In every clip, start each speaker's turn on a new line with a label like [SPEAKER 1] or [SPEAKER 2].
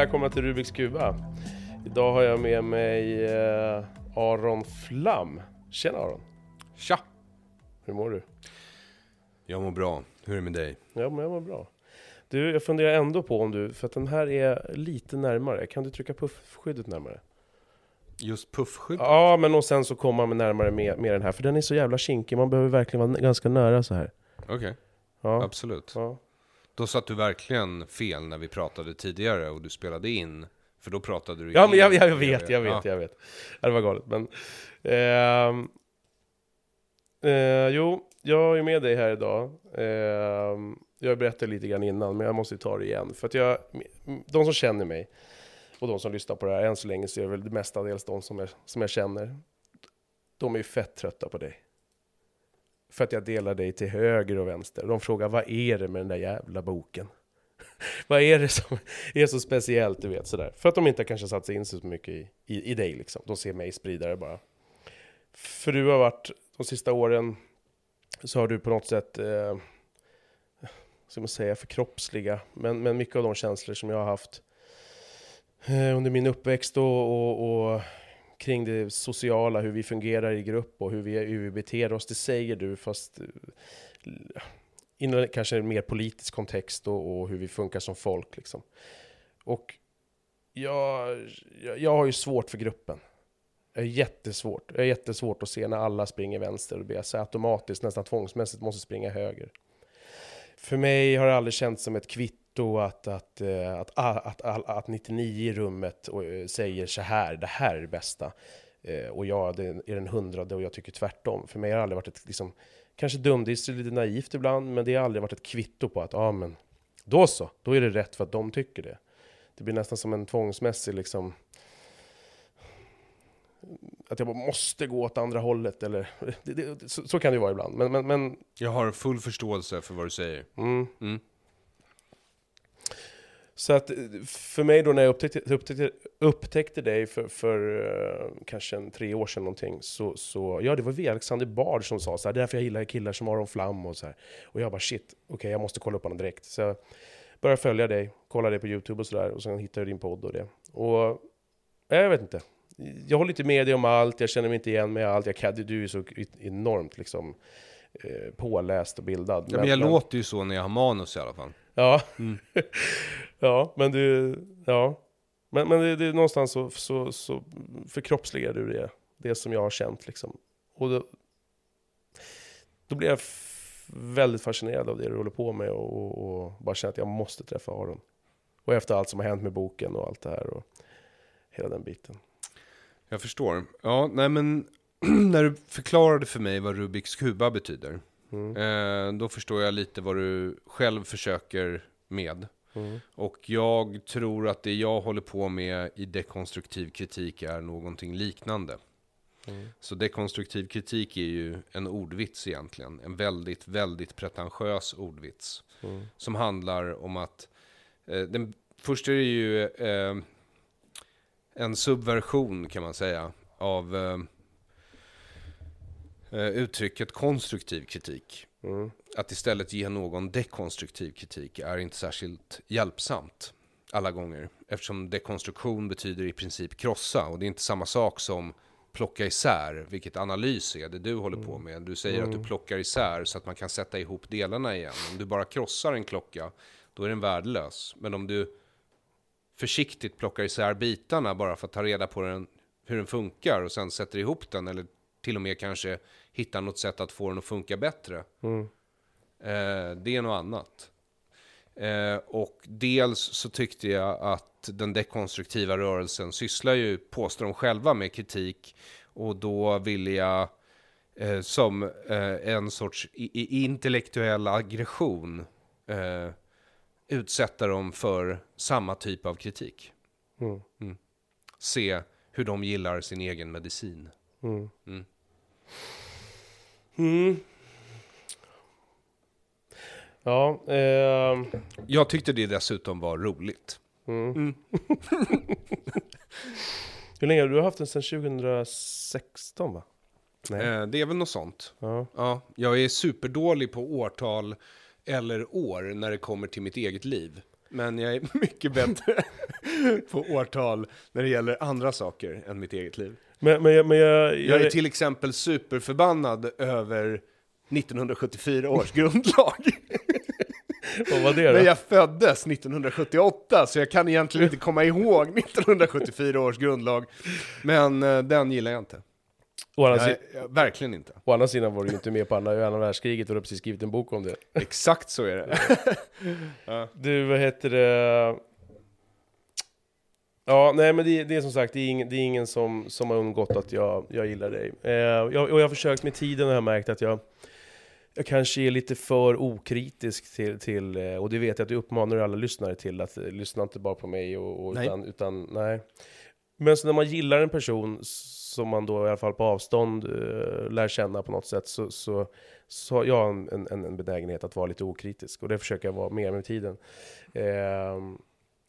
[SPEAKER 1] Välkomna till Rubiks Kuba. Idag har jag med mig eh, Aron Flam. Tjena Aron,
[SPEAKER 2] Tja!
[SPEAKER 1] hur mår du?
[SPEAKER 2] Jag mår bra. Hur är det med dig?
[SPEAKER 1] Ja, men jag mår bra. Du, jag funderar ändå på om du, för att den här är lite närmare, kan du trycka puffskyddet närmare?
[SPEAKER 2] Just puffskydd?
[SPEAKER 1] Ja, men och sen så kommer man närmare med, med den här, för den är så jävla kinkig, man behöver verkligen vara ganska nära så här.
[SPEAKER 2] Okej,
[SPEAKER 1] Ja,
[SPEAKER 2] absolut.
[SPEAKER 1] ja.
[SPEAKER 2] Då satt du verkligen fel när vi pratade tidigare och du spelade in. För då pratade du
[SPEAKER 1] Ja, men jag, jag, jag vet, jag vet,
[SPEAKER 2] Ja.
[SPEAKER 1] jag vet. Ja, det var galet, men... ehm, eh, jo, jag är med dig här idag. Ehm, jag berättade lite grann innan, men jag måste ta det igen. För att jag, de som känner mig, och de som lyssnar på det här, än så länge så är det väl mestadels de som jag, som jag känner. De är ju fett trötta på dig. För att jag delar dig till höger och vänster. De frågar, vad är det med den där jävla boken? vad är det som är så speciellt, du vet sådär. För att de inte kanske satt sig in så mycket i, i, i dig liksom. De ser mig spridare bara. För du har varit, de sista åren, så har du på något sätt, eh, ska man säga, förkroppsliga. Men, men mycket av de känslor som jag har haft eh, under min uppväxt och, och, och kring det sociala, hur vi fungerar i grupp och hur vi, hur vi beter oss, det säger du fast eh, inom kanske en mer politisk kontext och, och hur vi funkar som folk. Liksom. Och jag, jag, jag har ju svårt för gruppen. Jag är jättesvårt. Jag är jättesvårt att se när alla springer vänster och blir så automatiskt, nästan tvångsmässigt måste springa höger. För mig har det aldrig känts som ett kvitto att, att, eh, att, att, att, att 99 i rummet eh, säger så här, det här är det bästa. Eh, Och jag är den hundrade och jag tycker tvärtom. För mig har det aldrig varit ett, liksom, kanske dumdristigt, lite naivt ibland, men det har aldrig varit ett kvitto på att, ja men, då så, då är det rätt för att de tycker det. Det blir nästan som en tvångsmässig liksom, att jag bara måste gå åt andra hållet, eller det, det, så, så kan det ju vara ibland. Men, men, men
[SPEAKER 2] Jag har full förståelse för vad du säger.
[SPEAKER 1] mm.
[SPEAKER 2] Mm.
[SPEAKER 1] Så att eh, för mig då när jag upptäckte, upptäckte, upptäckte dig för, för eh, kanske en tre år sedan någonting, så, så ja det var vi, Alexander Bard som sa så här, därför jag gillar killar som Aron Flam och så här. Och jag bara shit, okej jag måste kolla upp honom direkt. Så jag började följa dig, kolla dig på YouTube och sådär, och sen hittade jag din podd och det. Och jag vet inte, jag håller inte med dig om allt, jag känner mig inte igen med allt, jag kan, du är så enormt liksom eh, påläst och bildad.
[SPEAKER 2] Ja, men jag låter ju så när jag har manus i alla fall.
[SPEAKER 1] Ja,
[SPEAKER 2] Mm.
[SPEAKER 1] ja men du, ja. Men, men det, det är någonstans så, så, så förkroppsligar du det, det som jag har känt liksom. Och då, då blir jag väldigt fascinerad av det du håller på med och, och, och bara känner att jag måste träffa Aron. Och efter allt som har hänt med boken och allt det här och hela den biten.
[SPEAKER 2] Jag förstår. Ja, nej men när du förklarade för mig vad Rubiks kuba betyder,
[SPEAKER 1] Mm.
[SPEAKER 2] eh, då förstår jag lite vad du själv försöker med.
[SPEAKER 1] Mm.
[SPEAKER 2] Och jag tror att det jag håller på med i dekonstruktiv kritik är någonting liknande.
[SPEAKER 1] Mm.
[SPEAKER 2] Så dekonstruktiv kritik är ju en ordvits egentligen. En väldigt, väldigt pretentiös ordvits.
[SPEAKER 1] Mm.
[SPEAKER 2] Som handlar om att, eh, den, först är det ju eh, en subversion kan man säga av eh, eh, uttrycket konstruktiv kritik.
[SPEAKER 1] Mm.
[SPEAKER 2] Att istället ge någon dekonstruktiv kritik är inte särskilt hjälpsamt alla gånger. Eftersom dekonstruktion betyder i princip krossa och det är inte samma sak som plocka isär, vilket analys är det du håller på med. Du säger att du plockar isär så att man kan sätta ihop delarna igen. Om du bara krossar en klocka, då är den värdelös. Men om du försiktigt plockar isär bitarna bara för att ta reda på den, hur den funkar och sen sätter ihop den eller till och med kanske hittar något sätt att få den att funka bättre.
[SPEAKER 1] Mm.
[SPEAKER 2] Eh, det är något annat. Eh, och dels så tyckte jag att den dekonstruktiva rörelsen sysslar ju, påstår de själva, med kritik. Och då ville jag eh, som eh, en sorts intellektuell aggression eh, utsätta dem för samma typ av kritik.
[SPEAKER 1] Mm.
[SPEAKER 2] Se hur de gillar sin egen medicin.
[SPEAKER 1] Mm.
[SPEAKER 2] Mm.
[SPEAKER 1] Mm. Ja, ehm,
[SPEAKER 2] Jag tyckte det dessutom var roligt.
[SPEAKER 1] mm. Hur länge har du haft den? Sedan 2016 va? Nej.
[SPEAKER 2] Eh, det är väl något sånt.
[SPEAKER 1] Ja.
[SPEAKER 2] Ja, jag är superdålig på årtal eller år när det kommer till mitt eget liv. Men jag är mycket bättre på årtal när det gäller andra saker än mitt eget liv.
[SPEAKER 1] Men, men, jag- men jag...
[SPEAKER 2] Jag är till exempel superförbannad över 1974 års grundlag.
[SPEAKER 1] Vad var det då?
[SPEAKER 2] Men jag föddes 1978, så jag kan egentligen inte komma ihåg 1974 års grundlag. Men eh, den gillar jag inte. Jag, jag, verkligen inte.
[SPEAKER 1] å andra sidan var du ju inte med på andra, andra världskriget och du har precis skrivit en bok om det.
[SPEAKER 2] Exakt så är det.
[SPEAKER 1] Du, vad heter det? Ja, nej men det, det är som sagt, det är ingen, det är ingen som, som har undgått att jag, jag gillar dig. Eh, jag, och jag har försökt med tiden och jag har märkt att jag, jag kanske är lite för okritisk till, till eh, och det vet jag att du uppmanar alla lyssnare till, att eh, lyssna inte bara på mig och, och
[SPEAKER 2] Nej.
[SPEAKER 1] utan, utan, nej. Men så när man gillar en person som man då i alla fall på avstånd eh, lär känna på något sätt så, så, så har jag en, en, en benägenhet att vara lite okritisk och det försöker jag vara mer med tiden. Ehm,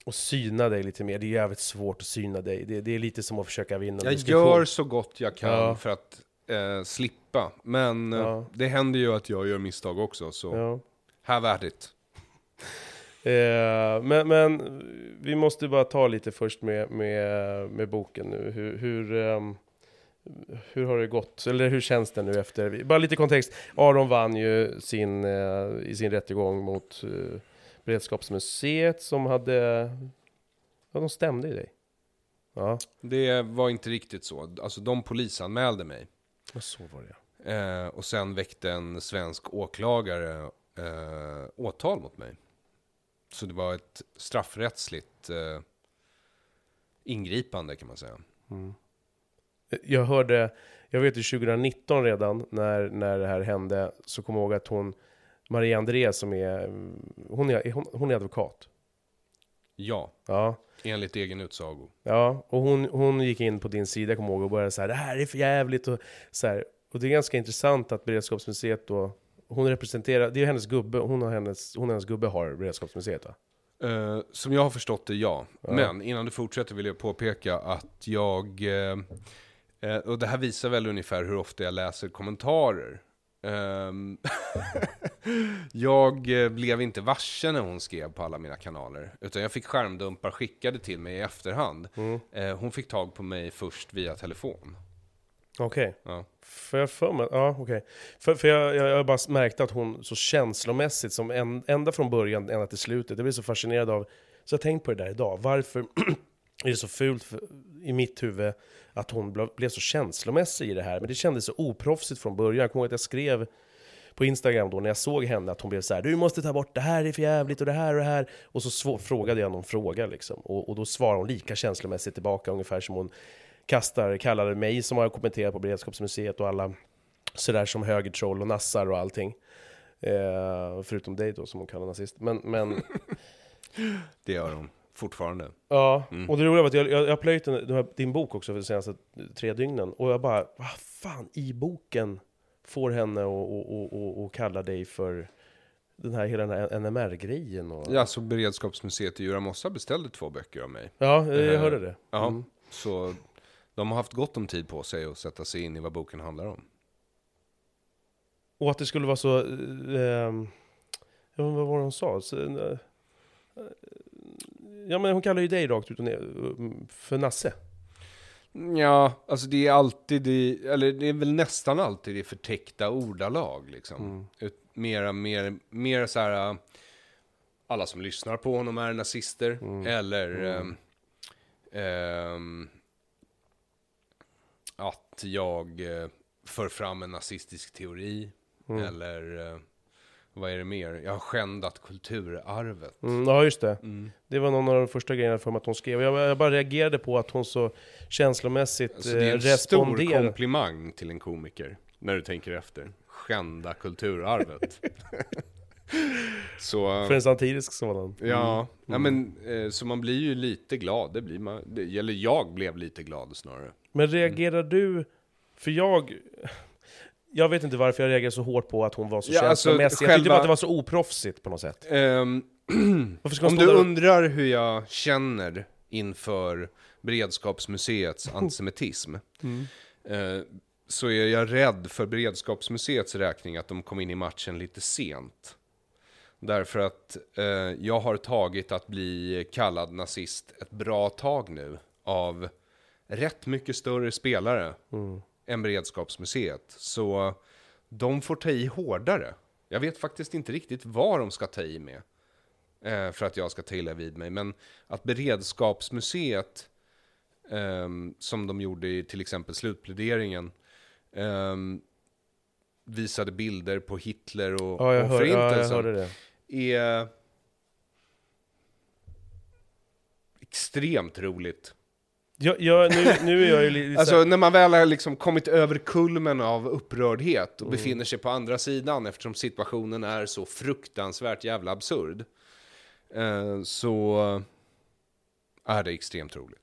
[SPEAKER 1] och syna dig lite mer, det är jävligt svårt att syna dig. Det, det är lite som att försöka vinna
[SPEAKER 2] Jag gör så gott jag kan
[SPEAKER 1] Ja.
[SPEAKER 2] för att eh, slippa. Men eh,
[SPEAKER 1] Ja.
[SPEAKER 2] det händer ju att jag gör misstag också, så
[SPEAKER 1] Ja.
[SPEAKER 2] have at it.
[SPEAKER 1] Eh, men, men vi måste bara ta lite först med, med, med boken nu. Hur, hur, ehm, hur har det gått? Eller hur känns det nu efter? Bara lite kontext. Aron vann ju sin, eh, i sin rättegång mot uh, Beredskapsmuseet som hade... Ja, de stämde ju dig. Ja,
[SPEAKER 2] Det var inte riktigt så. Alltså de polisanmälde mig.
[SPEAKER 1] och så var det.
[SPEAKER 2] Eh, och sen väckte en svensk åklagare eh, åtal mot mig. Så det var ett straffrättsligt eh, ingripande kan man säga.
[SPEAKER 1] Jag hörde, jag vet ju 2019 redan när, när det här hände, så kom jag ihåg att hon, Maria André som är, hon är, hon, hon är advokat.
[SPEAKER 2] Ja,
[SPEAKER 1] Ja,
[SPEAKER 2] enligt egen utsago.
[SPEAKER 1] ja och hon, hon gick in på din sida, kom jag ihåg, och började säga det här är för jävligt och så här. Och det är ganska intressant att Beredskapsmuseet då, hon representerar, det är hennes gubbe, hon har hennes, hon och hennes gubbe har Beredskapsmuseet va?
[SPEAKER 2] Eh, som jag har förstått det, ja.
[SPEAKER 1] Ja.
[SPEAKER 2] Men innan du fortsätter vill jag påpeka att jag... Eh, eh, och det här visar väl ungefär hur ofta jag läser kommentarer. Ehm, jag eh, blev inte varse när hon skrev på alla mina kanaler. Utan jag fick skärmdumpar skickade till mig i efterhand.
[SPEAKER 1] Mm.
[SPEAKER 2] Eh, hon fick tag på mig först via telefon.
[SPEAKER 1] Okej.
[SPEAKER 2] Ja.
[SPEAKER 1] För jag för mig, ja okej. För, för jag, jag, jag bara märkt att hon så känslomässigt, som en, ända från början ända till slutet, jag blir så fascinerad av, så jag tänkt på det där idag, varför är det så fult för, i mitt huvud att hon ble, blev så känslomässig i det här? Men det kändes så oproffsigt från början, jag kommer ihåg att jag skrev på Instagram då när jag såg henne att hon blev så här: du måste ta bort det här, det är för jävligt och det här och det här. Och så svå- frågade jag någon fråga liksom. Och, och då svarade hon lika känslomässigt tillbaka, ungefär som hon kastar, kallade mig som har kommenterat på Beredskapsmuseet och alla sådär som högertroll och nassar och allting. Eh, förutom dig då som hon kallar nazist. Men, men
[SPEAKER 2] Det gör hon fortfarande.
[SPEAKER 1] ja,
[SPEAKER 2] Mm.
[SPEAKER 1] och det roliga var att jag, jag, jag plöjt den, den här, din bok också för de senaste tre dygnen. Och jag bara, vad fan i boken får henne att och, och, och, och kalla dig för den här, hela den här NMR-grejen? Och...
[SPEAKER 2] Ja, så Beredskapsmuseet i Djuramossa beställde två böcker av mig.
[SPEAKER 1] ja, jag
[SPEAKER 2] Eh,
[SPEAKER 1] hörde det.
[SPEAKER 2] Ja,
[SPEAKER 1] Mm.
[SPEAKER 2] så de har haft gott om tid på sig att sätta sig in i vad boken handlar om.
[SPEAKER 1] Och att det skulle vara så... Eh, men vad var det hon sa? Så, eh, ja, men hon kallar ju dig rakt ut och ner eh, för Nasse.
[SPEAKER 2] Ja, alltså det är alltid, i, eller det är väl nästan alltid i förtäckta ordalag liksom.
[SPEAKER 1] Mm.
[SPEAKER 2] Ut, mera, mer, mer så här, äh, alla som lyssnar på honom är nazister,
[SPEAKER 1] Mm.
[SPEAKER 2] eller
[SPEAKER 1] Mm.
[SPEAKER 2] ehm, ehm, att jag eh, för fram en nazistisk teori,
[SPEAKER 1] Mm.
[SPEAKER 2] eller eh, vad är det mer? Jag har skändat kulturarvet.
[SPEAKER 1] Mm, ja, just det.
[SPEAKER 2] Mm.
[SPEAKER 1] Det var någon av de första grejerna för mig att hon skrev. Jag, jag bara reagerade på att hon så känslomässigt
[SPEAKER 2] Så det är
[SPEAKER 1] eh,
[SPEAKER 2] en stor
[SPEAKER 1] responderade.
[SPEAKER 2] komplimang till en komiker, när du tänker efter. Skända kulturarvet. så,
[SPEAKER 1] För en satirisk sådan.
[SPEAKER 2] ja, ja
[SPEAKER 1] Mm.
[SPEAKER 2] men, eh, så man blir ju lite glad, det blir man, eller jag blev lite glad snarare.
[SPEAKER 1] Men reagerar du... För jag... Jag vet inte varför jag reagerade så hårt på att hon var så
[SPEAKER 2] Ja, alltså,
[SPEAKER 1] känslomässig. Jag tyckte bara
[SPEAKER 2] själva-
[SPEAKER 1] att det var så oproffsigt på något sätt. Hon
[SPEAKER 2] om du
[SPEAKER 1] där
[SPEAKER 2] undrar hur jag känner inför Beredskapsmuseets antisemitism,
[SPEAKER 1] Mm.
[SPEAKER 2] eh, så är jag rädd för Beredskapsmuseets räkning att de kom in i matchen lite sent. Därför att eh, jag har tagit att bli kallad nazist ett bra tag nu av rätt mycket större spelare än Beredskapsmuseet. Så de får ta i hårdare. Jag vet faktiskt inte riktigt vad de ska ta i med eh, för att jag ska ta illa vid mig. Men att Beredskapsmuseet, ehm, som de gjorde i till exempel slutpläderingen, ehm, visade bilder på Hitler och,
[SPEAKER 1] Ja,
[SPEAKER 2] och
[SPEAKER 1] hör, ja,
[SPEAKER 2] förintelsen
[SPEAKER 1] det.
[SPEAKER 2] är extremt roligt.
[SPEAKER 1] Jag, jag, nu, nu är jag ju lite
[SPEAKER 2] Alltså när man väl har liksom kommit över kulmen av upprördhet och
[SPEAKER 1] Mm.
[SPEAKER 2] befinner sig på andra sidan eftersom situationen är så fruktansvärt jävla absurd. Eh, så är det extremt roligt.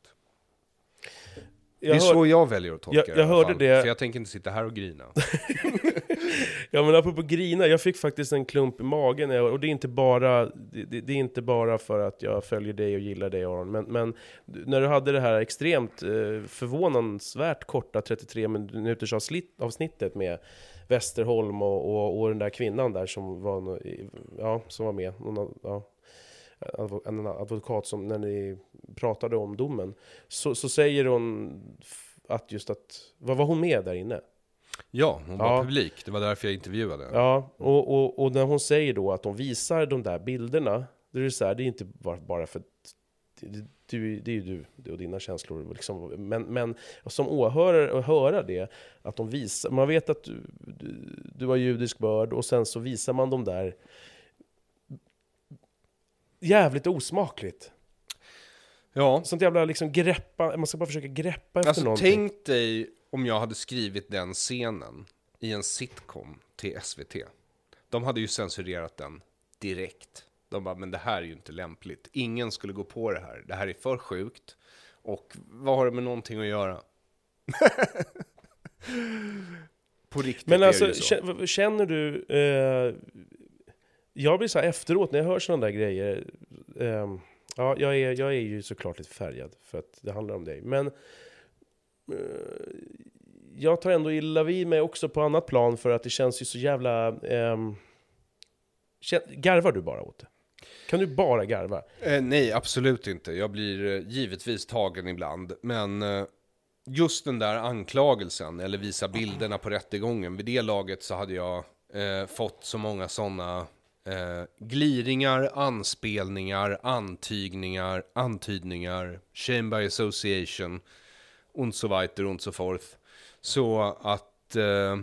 [SPEAKER 1] jag
[SPEAKER 2] det är
[SPEAKER 1] hör-
[SPEAKER 2] så jag väljer att tolka
[SPEAKER 1] Jag-
[SPEAKER 2] det
[SPEAKER 1] jag
[SPEAKER 2] i alla
[SPEAKER 1] hörde
[SPEAKER 2] fall,
[SPEAKER 1] det.
[SPEAKER 2] För jag tänker inte sitta här och grina.
[SPEAKER 1] Ja men apropå grina, jag fick faktiskt en klump i magen eh, och det är inte bara, det, det är inte bara för att jag följer dig och gillar dig Aron, men, men när du hade det här extremt eh, förvånansvärt korta 33 minuters avsnittet med Westerholm och, och, och den där kvinnan där som var, ja, som var med, Någon, ja, en advokat som, när ni pratade om domen, så, så säger hon att just att, vad var hon med där inne?
[SPEAKER 2] Ja, hon var
[SPEAKER 1] Ja.
[SPEAKER 2] publik. Det var därför jag intervjuade.
[SPEAKER 1] Ja, och, och, och när hon säger då att de visar de där bilderna, då är det så här, det är inte bara, för att det, du, det är ju du, du och dina känslor. Liksom. Men, men som åhörare att höra det, att de visar, man vet att du, du, du har judisk börd och sen så visar man de där jävligt osmakligt.
[SPEAKER 2] Ja,
[SPEAKER 1] Sånt jävla liksom greppa, man ska bara försöka greppa efter
[SPEAKER 2] Alltså
[SPEAKER 1] någonting.
[SPEAKER 2] tänk dig om jag hade skrivit den scenen i en sitcom till SVT. De hade ju censurerat den direkt. De bara, men det här är ju inte lämpligt. Ingen skulle gå på det här. Det här är för sjukt. Och vad har det med någonting att göra? på riktigt
[SPEAKER 1] Men
[SPEAKER 2] är
[SPEAKER 1] alltså,
[SPEAKER 2] det ju så.
[SPEAKER 1] kä- känner du... Eh, jag blir så här efteråt, när jag hör sådana där grejer... ehm, ja, jag är, jag är ju såklart lite färgad, för att det handlar om dig. Men... Eh, jag tar ändå illa vid mig också på annat plan, för att det känns ju så jävla... Eh, garvar du bara åt det? Kan du bara garva?
[SPEAKER 2] Eh, nej, absolut inte. Jag blir eh, givetvis tagen ibland. Men eh, just den där anklagelsen, eller visa bilderna på rättegången, vid det laget så hade jag eh, fått så många sådana eh, gliringar, anspelningar, antygningar, antydningar, shame by association, und so weiter und so forth. Så att eh,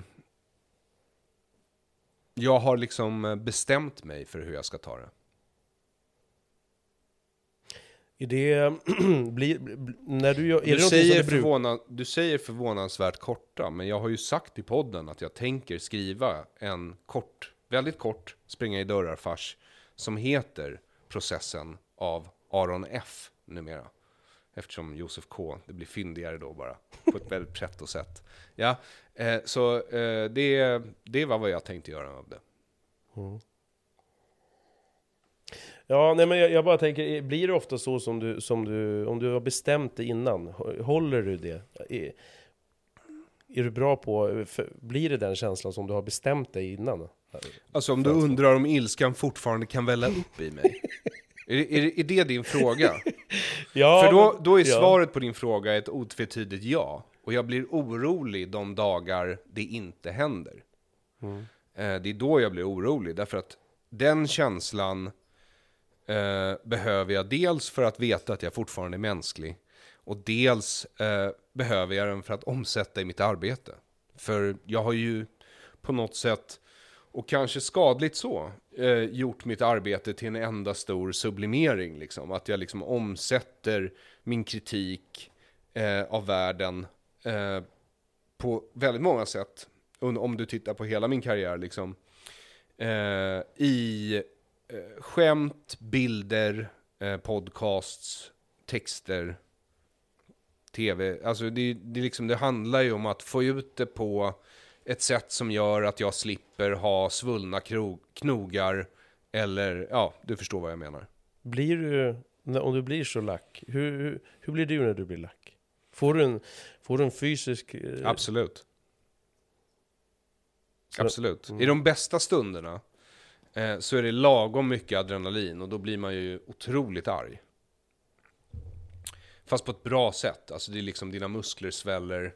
[SPEAKER 2] jag har liksom eh, bestämt mig för hur jag ska ta det.
[SPEAKER 1] Är det... blir, bl- när du gör... Är
[SPEAKER 2] Du
[SPEAKER 1] det som
[SPEAKER 2] säger,
[SPEAKER 1] du
[SPEAKER 2] förvåna, du säger förvånansvärt korta, men jag har ju sagt i podden att jag tänker skriva en kort, väldigt kort springa i dörrar-fars som heter Processen av Aron F numera. Eftersom Josef K, det blir fyndigare då bara, på ett väldigt pretto sätt. Ja, eh, så eh, det, det var vad jag tänkte göra av det.
[SPEAKER 1] Ja, nej men jag, jag bara tänker, blir det ofta så som du, som du, om du har bestämt det innan, hå- håller du det? Är, är du bra på, för, blir det den känslan som du har bestämt dig innan?
[SPEAKER 2] Alltså om du undrar om ilskan fortfarande kan välla upp i mig. är, är, är det din fråga?
[SPEAKER 1] Ja,
[SPEAKER 2] För då, då är
[SPEAKER 1] ja.
[SPEAKER 2] svaret på din fråga ett otvetydigt ja. Och jag blir orolig de dagar det inte händer.
[SPEAKER 1] Mm.
[SPEAKER 2] Eh, det är då jag blir orolig, därför att den känslan eh, behöver jag dels för att veta att jag fortfarande är mänsklig. Och dels eh, behöver jag den för att omsätta i mitt arbete. För jag har ju på något sätt, och kanske skadligt så, eh, gjort mitt arbete till en enda stor sublimering. Liksom. Att jag liksom omsätter min kritik eh, av världen eh, på väldigt många sätt. Om du tittar på hela min karriär liksom. Eh, I eh, skämt, bilder, eh, podcasts, texter, tv. Alltså det, det, liksom, det handlar ju om att få ut det på ett sätt som gör att jag slipper ha svullna knogar. Eller, ja, du förstår vad jag menar.
[SPEAKER 1] Blir du, om du blir så lack, hur, hur, hur blir du när du blir lack? Får du en, får du en fysisk... eh,
[SPEAKER 2] Absolut. Absolut.
[SPEAKER 1] Mm.
[SPEAKER 2] I de bästa stunderna eh, så är det lagom mycket adrenalin och då blir man ju otroligt arg. Fast på ett bra sätt, alltså det är liksom dina muskler sväller,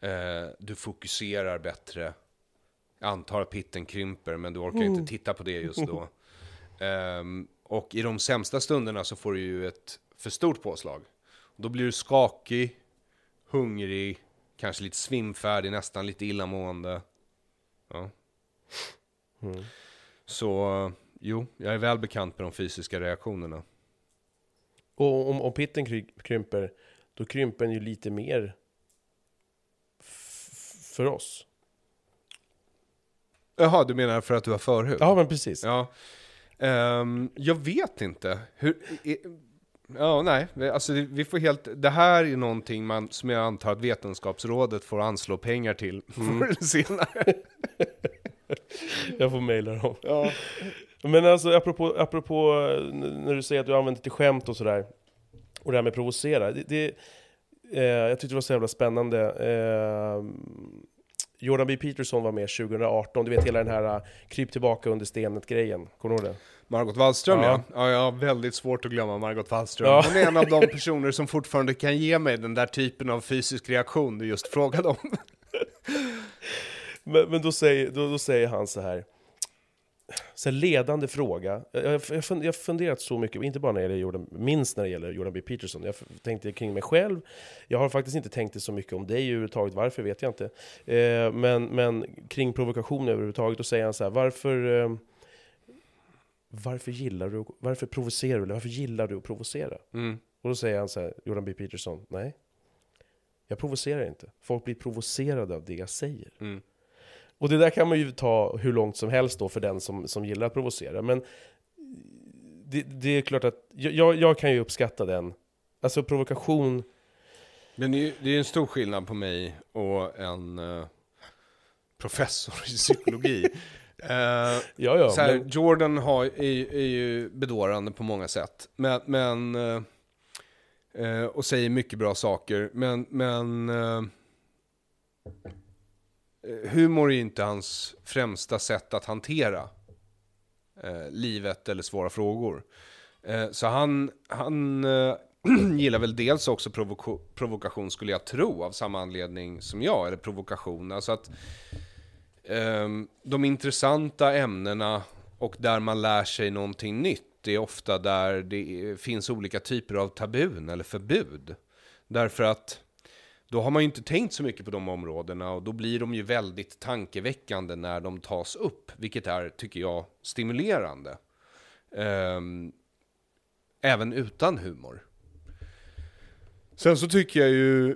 [SPEAKER 2] eh, du fokuserar bättre. Jag antar att pitten krymper, men du orkar
[SPEAKER 1] Mm.
[SPEAKER 2] inte titta på det just då. Ehm, och i de sämsta stunderna så får du ju ett för stort påslag. Då blir du skakig, hungrig, kanske lite svimfärdig, nästan lite illamående. Ja.
[SPEAKER 1] Mm.
[SPEAKER 2] Så jo, jag är väl bekant med de fysiska reaktionerna.
[SPEAKER 1] Och om, om pitten kry, krymper, då krymper den ju lite mer för oss.
[SPEAKER 2] Jaha, du menar för att du har förhud?
[SPEAKER 1] Ja, men precis.
[SPEAKER 2] Ja. Ehm, jag vet inte. Hur, i, ja, nej. Alltså, vi får helt, det här är någonting man, som jag antar att Vetenskapsrådet får anslå pengar till
[SPEAKER 1] Mm.
[SPEAKER 2] förr eller senare.
[SPEAKER 1] Jag får mejla dem.
[SPEAKER 2] Ja.
[SPEAKER 1] Men alltså apropå, apropå eh, när du säger att du använder till skämt och sådär. Och det här med provocera. Det, det, eh, jag tyckte det var så jävla spännande. Eh, Jordan B. Peterson var med 2018. Du vet hela den här eh, kryp tillbaka under stenet-grejen. Kommer du ihåg det?
[SPEAKER 2] Margot Wallström ja.
[SPEAKER 1] Ja.
[SPEAKER 2] ja. Jag har väldigt svårt att glömma Margot Wallström.
[SPEAKER 1] Ja.
[SPEAKER 2] Hon är en av de personer som fortfarande kan ge mig den där typen av fysisk reaktion du just frågade om.
[SPEAKER 1] Men, men då, säger, då, då säger han så här. Så ledande fråga. Jag, har funderat så mycket, inte bara när det gäller Jordan, minst när det gäller Jordan B. Peterson. Jag tänkte kring mig själv. Jag har faktiskt inte tänkt det så mycket om dig överhuvudtaget. Varför vet jag inte. Eh, men, men kring provokation överhuvudtaget, då säger han så här. Varför, eh, varför gillar du, varför provocerar du? Eller varför gillar du att provocera?
[SPEAKER 2] Mm.
[SPEAKER 1] Och då säger han så här, Jordan B. Peterson. Nej, jag provocerar inte. Folk blir provocerade av det jag säger.
[SPEAKER 2] Mm.
[SPEAKER 1] Och det där kan man ju ta hur långt som helst då för den som, som gillar att provocera. Men det, det är klart att jag, jag kan ju uppskatta den. Alltså provokation,
[SPEAKER 2] Men det är, det är en stor skillnad på mig och en eh, professor i psykologi. Eh,
[SPEAKER 1] ja ja.
[SPEAKER 2] så här,
[SPEAKER 1] men,
[SPEAKER 2] Jordan har, är, ju- är ju bedårande på många sätt. Men, men eh, eh, och säger mycket bra saker. Men, men Eh, humor är ju inte hans främsta sätt att hantera eh, livet eller svåra frågor. Eh, så han, han eh, gillar väl dels också provoko- provokation skulle jag tro, av samma anledning som jag, eller provokation. Alltså att ehm, de intressanta ämnena och där man lär sig någonting nytt det är ofta där det eh, finns olika typer av tabun eller förbud. Därför att då har man ju inte tänkt så mycket på de områdena och då blir de ju väldigt tankeväckande när de tas upp, vilket är, tycker jag, stimulerande. Um, även utan humor. Sen så tycker jag ju,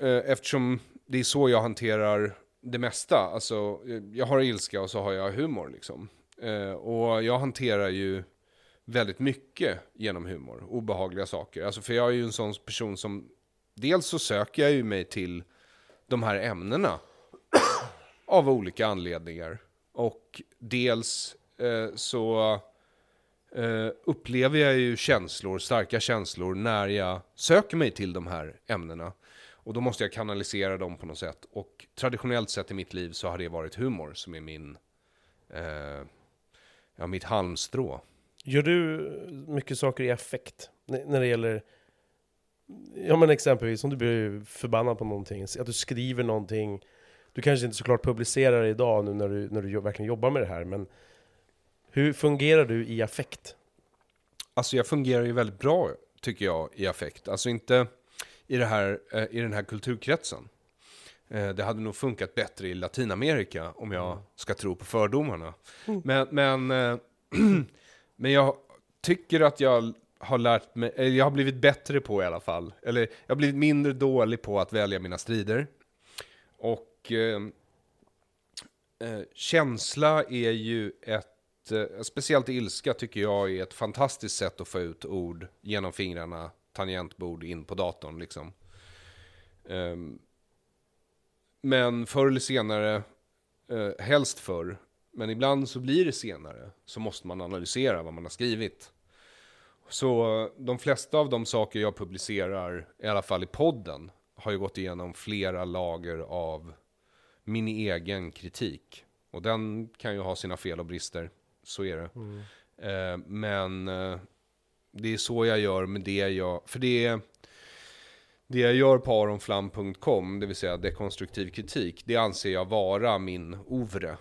[SPEAKER 2] eh, eftersom det är så jag hanterar det mesta, alltså eh, jag har ilska och så har jag humor liksom. Eh, och jag hanterar ju väldigt mycket genom humor, obehagliga saker. Alltså för jag är ju en sån person som, dels så söker jag ju mig till de här ämnena av olika anledningar. Och dels eh, så eh, upplever jag ju känslor, starka känslor, när jag söker mig till de här ämnena. Och då måste jag kanalisera dem på något sätt. Och traditionellt sett i mitt liv så har det varit humor som är min, eh, ja, mitt halmstrå.
[SPEAKER 1] gör du mycket saker i affekt? När det gäller, ja men exempelvis om du blir förbannad på någonting, att du skriver någonting. Du kanske inte såklart publicerar det idag nu när du, när du verkligen jobbar med det här, men hur fungerar du i affekt?
[SPEAKER 2] Alltså jag fungerar ju väldigt bra, tycker jag, i affekt. Alltså inte i, det här, eh, i den här kulturkretsen. Eh, det hade nog funkat bättre i Latinamerika, om jag ska tro på fördomarna. Men, men, eh, men jag tycker att jag har lärt mig, eller jag har blivit bättre på i alla fall. Eller jag har blivit mindre dålig på att välja mina strider. Och eh, eh, känsla är ju ett, eh, speciellt ilska tycker jag är ett fantastiskt sätt att få ut ord genom fingrarna, tangentbord in på datorn liksom. Ehm, men förr eller senare, eh, helst förr, men ibland så blir det senare, så måste man analysera vad man har skrivit. Så de flesta av de saker jag publicerar, i alla fall i podden, har ju gått igenom flera lager av min egen kritik. Och den kan ju ha sina fel och brister. Så är det.
[SPEAKER 1] Mm.
[SPEAKER 2] Eh, men eh, det är så jag gör med det jag... För det är... Det jag gör på aronflam.com, det vill säga dekonstruktiv kritik, det anser jag vara min ovre.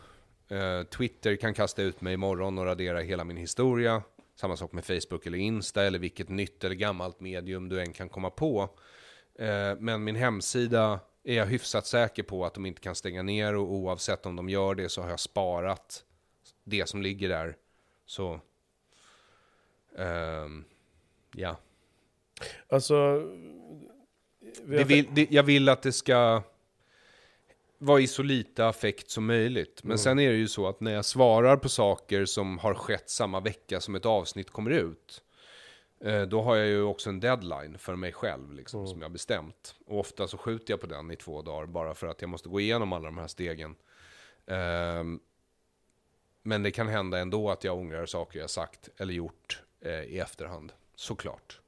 [SPEAKER 2] Eh, Twitter kan kasta ut mig imorgon och radera hela min historia. Samma sak med Facebook eller Insta eller vilket nytt eller gammalt medium du än kan komma på. Eh, men min hemsida är jag hyfsat säker på att de inte kan stänga ner och oavsett om de gör det så har jag sparat det som ligger där. Så, ehm, ja.
[SPEAKER 1] Alltså... vi
[SPEAKER 2] Det vill, det, jag vill att det ska vara i så lite affekt som möjligt. Men sen är det ju så att när jag svarar på saker som har skett samma vecka som ett avsnitt kommer ut, eh, då har jag ju också en deadline för mig själv liksom, som jag bestämt. Och ofta så skjuter jag på den i två dagar bara för att jag måste gå igenom alla de här stegen. Ehm, men det kan hända ändå att jag ångrar saker jag sagt eller gjort eh, i efterhand, såklart.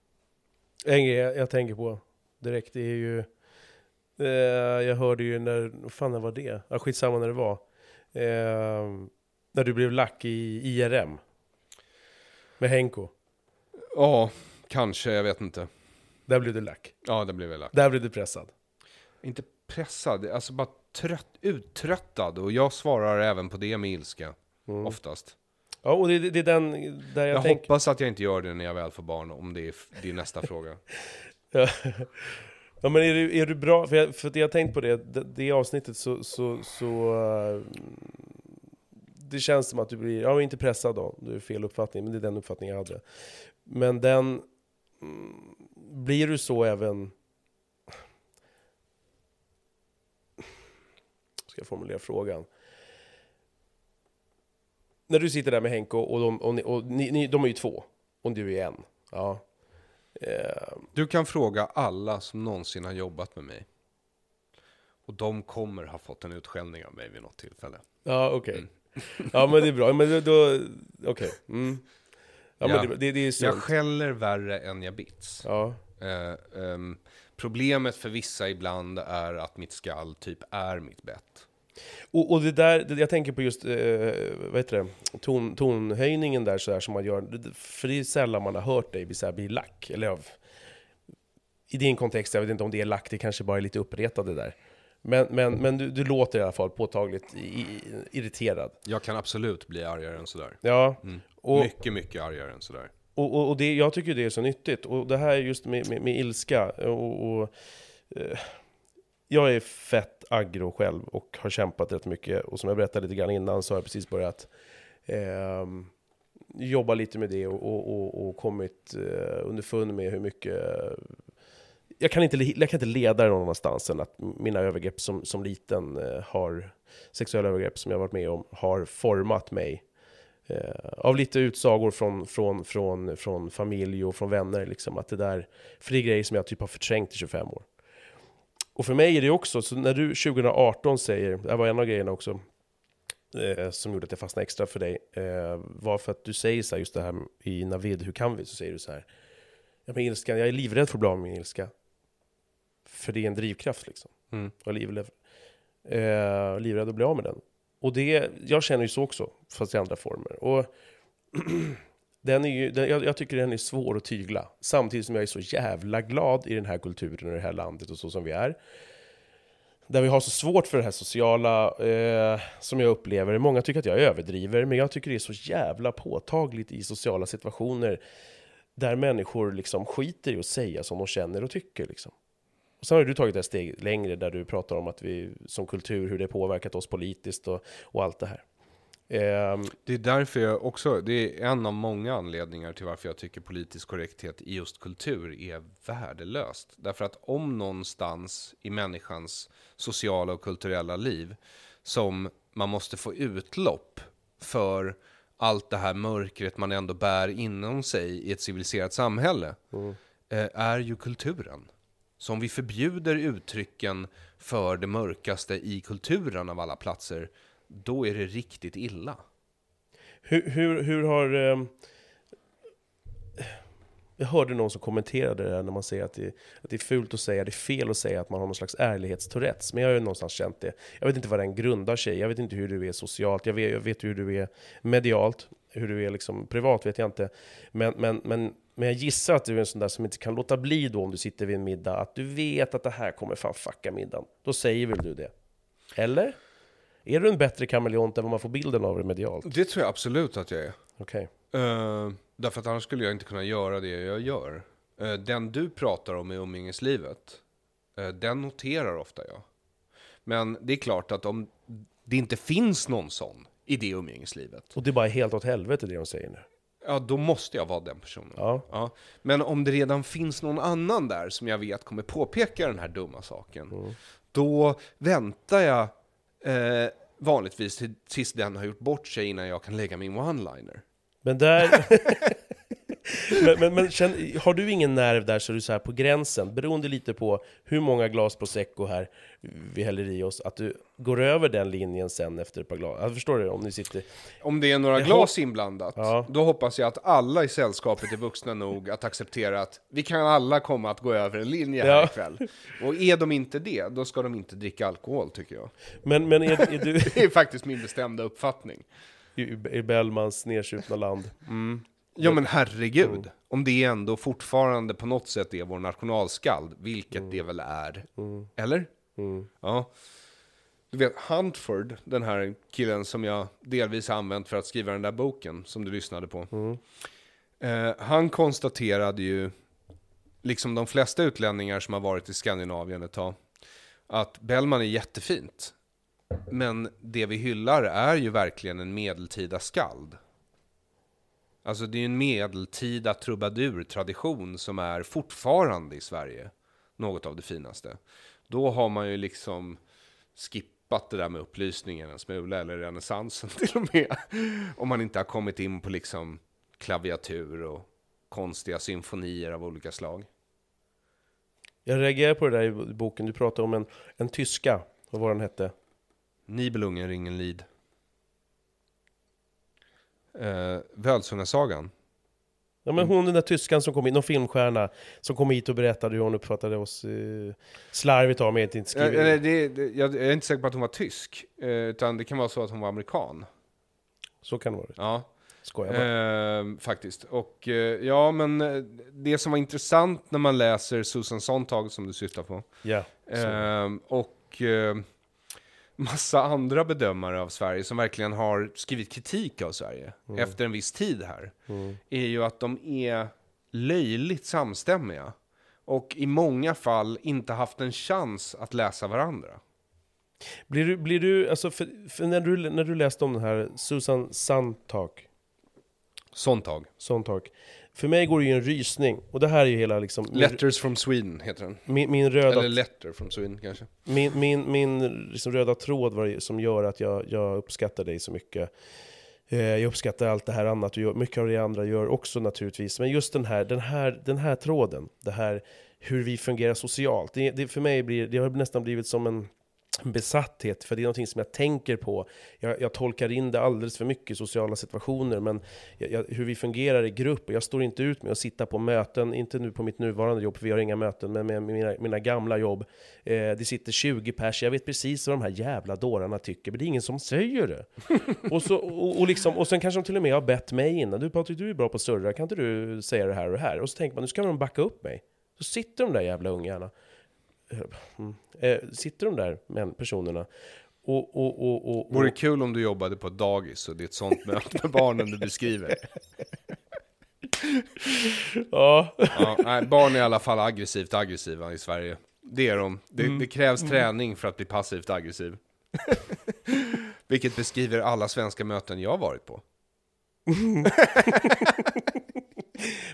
[SPEAKER 1] En grej jag, tänker på direkt är ju... Eh, jag hörde ju när... Vad fan när var det? Ja, skitsamma när det var. Eh, när du blev lack i IRM. Med Henko.
[SPEAKER 2] Ja, kanske, jag vet inte.
[SPEAKER 1] Där blev du lack.
[SPEAKER 2] Ja, det blev väl
[SPEAKER 1] Där blev du pressad.
[SPEAKER 2] Inte pressad, alltså bara trött, uttröttad. Och jag svarar även på det med ilska,
[SPEAKER 1] Mm.
[SPEAKER 2] oftast.
[SPEAKER 1] Ja, och det, det är den där jag,
[SPEAKER 2] Jag,
[SPEAKER 1] tänker...
[SPEAKER 2] hoppas att jag inte gör det när jag väl får barn, om det är, är nästa fråga.
[SPEAKER 1] Ja. men är du, är du bra, för, jag, för jag har tänkt på det, det, det avsnittet så, så, så uh, Det känns som att du blir, ja inte pressad då, det är fel uppfattning, men det är den uppfattning jag hade. Men den, mm, blir du så även Ska jag formulera frågan? När du sitter där med Henko och, de, och, ni, och ni, ni, de är ju två, och du är en. Ja. Eh,
[SPEAKER 2] Du kan fråga alla som någonsin har jobbat med mig. Och de kommer ha fått en utskällning av mig vid något tillfälle.
[SPEAKER 1] Ja, okej. Ja, men det är bra. Men då, då okej. Mm. Ja,
[SPEAKER 2] Ja.
[SPEAKER 1] men det, det, är
[SPEAKER 2] Jag
[SPEAKER 1] sunt.
[SPEAKER 2] skäller värre än jag bits.
[SPEAKER 1] Ja.
[SPEAKER 2] Eh, ehm, problemet för vissa ibland är att mitt skall typ är mitt bett.
[SPEAKER 1] Och, och det där, jag tänker på just, eh, vad heter det, ton, tonhöjningen där så här som man gör. För det är sällan man har hört dig bli, så här, bli lack. Eller av, i din kontext, jag vet inte om det är lack, det kanske bara är lite uppretade där. Men, men, men du, du låter i alla fall påtagligt i, irriterad.
[SPEAKER 2] Jag kan absolut bli argare än sådär.
[SPEAKER 1] Ja,
[SPEAKER 2] Mm.
[SPEAKER 1] och,
[SPEAKER 2] mycket, mycket argare än sådär.
[SPEAKER 1] Och, och, och det, jag tycker det är så nyttigt. Och det här just med, med, med ilska. Och, och, eh, jag är fett aggro själv och har kämpat rätt mycket. Och som jag berättade lite grann innan så har jag precis börjat eh, jobba lite med det och, och, och, och kommit eh, underfund med hur mycket jag kan, inte, jag kan inte leda det någon annanstans än att mina övergrepp som, som liten eh, har, sexuella övergrepp som jag varit med om, har format mig eh, av lite utsagor från, från, från, från familj och från vänner. Liksom, att det där, för det är grejer som jag typ har förträngt i 25 år. Och för mig är det också, så när du 2018 säger, det var en av grejerna också, eh, som gjorde att jag fastnade extra för dig, eh, var för att du säger så här, just det här i Navid, hur kan vi? Så säger du så här, ja, men ilskan, jag är livrädd för att bli av med min ilska. För det är en drivkraft liksom.
[SPEAKER 2] Mm.
[SPEAKER 1] Jag är livrädd, eh, livrädd att bli av med den. Och det, jag känner ju så också, fast i andra former. Och den är ju, den, jag, jag tycker den är svår att tygla. Samtidigt som jag är så jävla glad i den här kulturen och det här landet och så som vi är. Där vi har så svårt för det här sociala, eh, som jag upplever. Många tycker att jag överdriver, men jag tycker det är så jävla påtagligt i sociala situationer där människor liksom skiter i att säga som de känner och tycker. Liksom. Och sen har du tagit ett steg längre där du pratar om att vi som kultur, hur det påverkat oss politiskt och, och allt det här. Ehm,
[SPEAKER 2] Det är därför jag också, det är en av många anledningar till varför jag tycker politisk korrekthet i just kultur är värdelöst. Därför att om någonstans i människans sociala och kulturella liv som man måste få utlopp för allt det här mörkret man ändå bär inom sig i ett civiliserat samhälle, eh, är ju kulturen. Så om vi förbjuder uttrycken för det mörkaste i kulturen av alla platser, då är det riktigt illa.
[SPEAKER 1] hur, hur, hur har... Eh, jag hörde någon som kommenterade det här när man säger att det, att det är fult att säga, det är fel att säga att man har någon slags ärlighetstourettes. Men jag har ju någonstans känt det. Jag vet inte vad den grundar sig i, jag vet inte hur du är socialt, jag vet, jag vet hur du är medialt. hur du är liksom privat vet jag inte. Men, men, men, men jag gissar att du är en sån där som inte kan låta bli då om du sitter vid en middag, att du vet att det här kommer fan fucka middagen. Då säger väl du det? Eller? Är du en bättre kameleont än vad man får bilden av dig medialt?
[SPEAKER 2] Det tror jag absolut att jag är.
[SPEAKER 1] Okej.
[SPEAKER 2] Eh, därför att annars skulle jag inte kunna göra det jag gör. Eh, den du pratar om i umgängeslivet, uh, den noterar ofta jag. Men det är klart att om det inte finns någon sån i det umgängeslivet,
[SPEAKER 1] Och det är bara helt åt helvete det de säger nu.
[SPEAKER 2] ja då måste jag vara den personen.
[SPEAKER 1] Ja.
[SPEAKER 2] Ja. Men om det redan finns någon annan där som jag vet kommer påpeka den här dumma saken, då väntar jag eh, vanligtvis tills den har gjort bort sig innan jag kan lägga min one-liner.
[SPEAKER 1] Men där... men, men, men känn, har du ingen nerv där så är du så här på gränsen, beroende lite på hur många glas prosecco här vi häller i oss, att du går över den linjen sen efter ett par glas? Jag förstår du? Om ni sitter...
[SPEAKER 2] Om det är några
[SPEAKER 1] Jag
[SPEAKER 2] glas inblandat,
[SPEAKER 1] Ja.
[SPEAKER 2] då hoppas jag att alla i sällskapet är vuxna nog att acceptera att vi kan alla komma att gå över en linje här
[SPEAKER 1] Ja.
[SPEAKER 2] ikväll. Och är de inte det, då ska de inte dricka alkohol tycker jag.
[SPEAKER 1] Men, men är, är du
[SPEAKER 2] Det är faktiskt min bestämda uppfattning.
[SPEAKER 1] i, i Bellmans nedsupna land?
[SPEAKER 2] Ja men herregud, om det ändå fortfarande på något sätt är vår nationalskald, vilket det väl är. Eller? Ja. Du vet, Huntford, den här killen som jag delvis har använt för att skriva den där boken som du lyssnade på. Eh, han konstaterade ju, liksom de flesta utlänningar som har varit i Skandinavien ett tag, att Bellman är jättefint. Men det vi hyllar är ju verkligen en medeltida skald. Alltså det är ju en medeltida trubadurtradition som är fortfarande i Sverige något av det finaste. Då har man ju liksom skippat det där med upplysningen en smula, eller renässansen till och med. Om man inte har kommit in på liksom klaviatur och konstiga symfonier av olika slag.
[SPEAKER 1] Jag reagerar på det där i boken, du pratade om en, en tyska, vad var den hette?
[SPEAKER 2] Nibelungen Ringenlid. Eh, Völsungasagan.
[SPEAKER 1] Ja men hon den där tyskan som kom hit, någon filmstjärna, som kom hit och berättade hur hon uppfattade oss eh, slarvigt av mig, inte
[SPEAKER 2] Ja,
[SPEAKER 1] skrivit.
[SPEAKER 2] nej, det, det, jag är inte säker på att hon var tysk, eh, utan det kan vara så att hon var amerikan.
[SPEAKER 1] Så kan det vara.
[SPEAKER 2] Ja.
[SPEAKER 1] Skojar bara.
[SPEAKER 2] Eh, faktiskt. Och eh, ja, men eh, det som var intressant när man läser Susan Sontag som du syftar på,
[SPEAKER 1] Ja.
[SPEAKER 2] Eh, och eh, massa andra bedömare av Sverige som verkligen har skrivit kritik av Sverige efter en viss tid här, är ju att de är löjligt samstämmiga. Och i många fall inte haft en chans att läsa varandra.
[SPEAKER 1] Blir du, blir du alltså för, för när, du, när du läste om den här Susan Sontag,
[SPEAKER 2] Sontag.
[SPEAKER 1] Sontag, för mig går det ju en rysning. Och det här är ju hela liksom...
[SPEAKER 2] Letters from Sweden heter den.
[SPEAKER 1] Min, min röda
[SPEAKER 2] Eller Letter from Sweden kanske.
[SPEAKER 1] Min, min, min liksom röda tråd var som gör att jag, jag uppskattar dig så mycket. Eh, jag uppskattar allt det här annat du gör, mycket av det andra gör också naturligtvis. Men just den här, den här, den här tråden, det här hur vi fungerar socialt. Det, det för mig blir, det har nästan blivit som en besatthet, för det är någonting som jag tänker på. Jag, jag tolkar in det alldeles för mycket i sociala situationer, men jag, jag, hur vi fungerar i grupp. Jag står inte ut med att sitta på möten, inte nu på mitt nuvarande jobb, för vi har inga möten, men med mina, mina gamla jobb. Eh, det sitter 20 pers, jag vet precis vad de här jävla dårarna tycker, men det är ingen som säger det. och, så, och, och, liksom, och sen kanske de till och med har bett mig innan. Du Patrik, du är bra på att surra, kan inte du säga det här och det här? Och så tänker man, nu ska de backa upp mig. Så sitter de där jävla ungarna. Mm. Eh, sitter de där men, personerna och, och, och, och, och
[SPEAKER 2] Vore kul om du jobbade på ett dagis och det är ett sånt möte med barnen du beskriver.
[SPEAKER 1] ja,
[SPEAKER 2] Ja, nej, barn är i alla fall aggressivt aggressiva i Sverige. Det är de. Det,
[SPEAKER 1] Mm.
[SPEAKER 2] det krävs träning för att bli passivt aggressiv. Vilket beskriver alla svenska möten jag har varit på.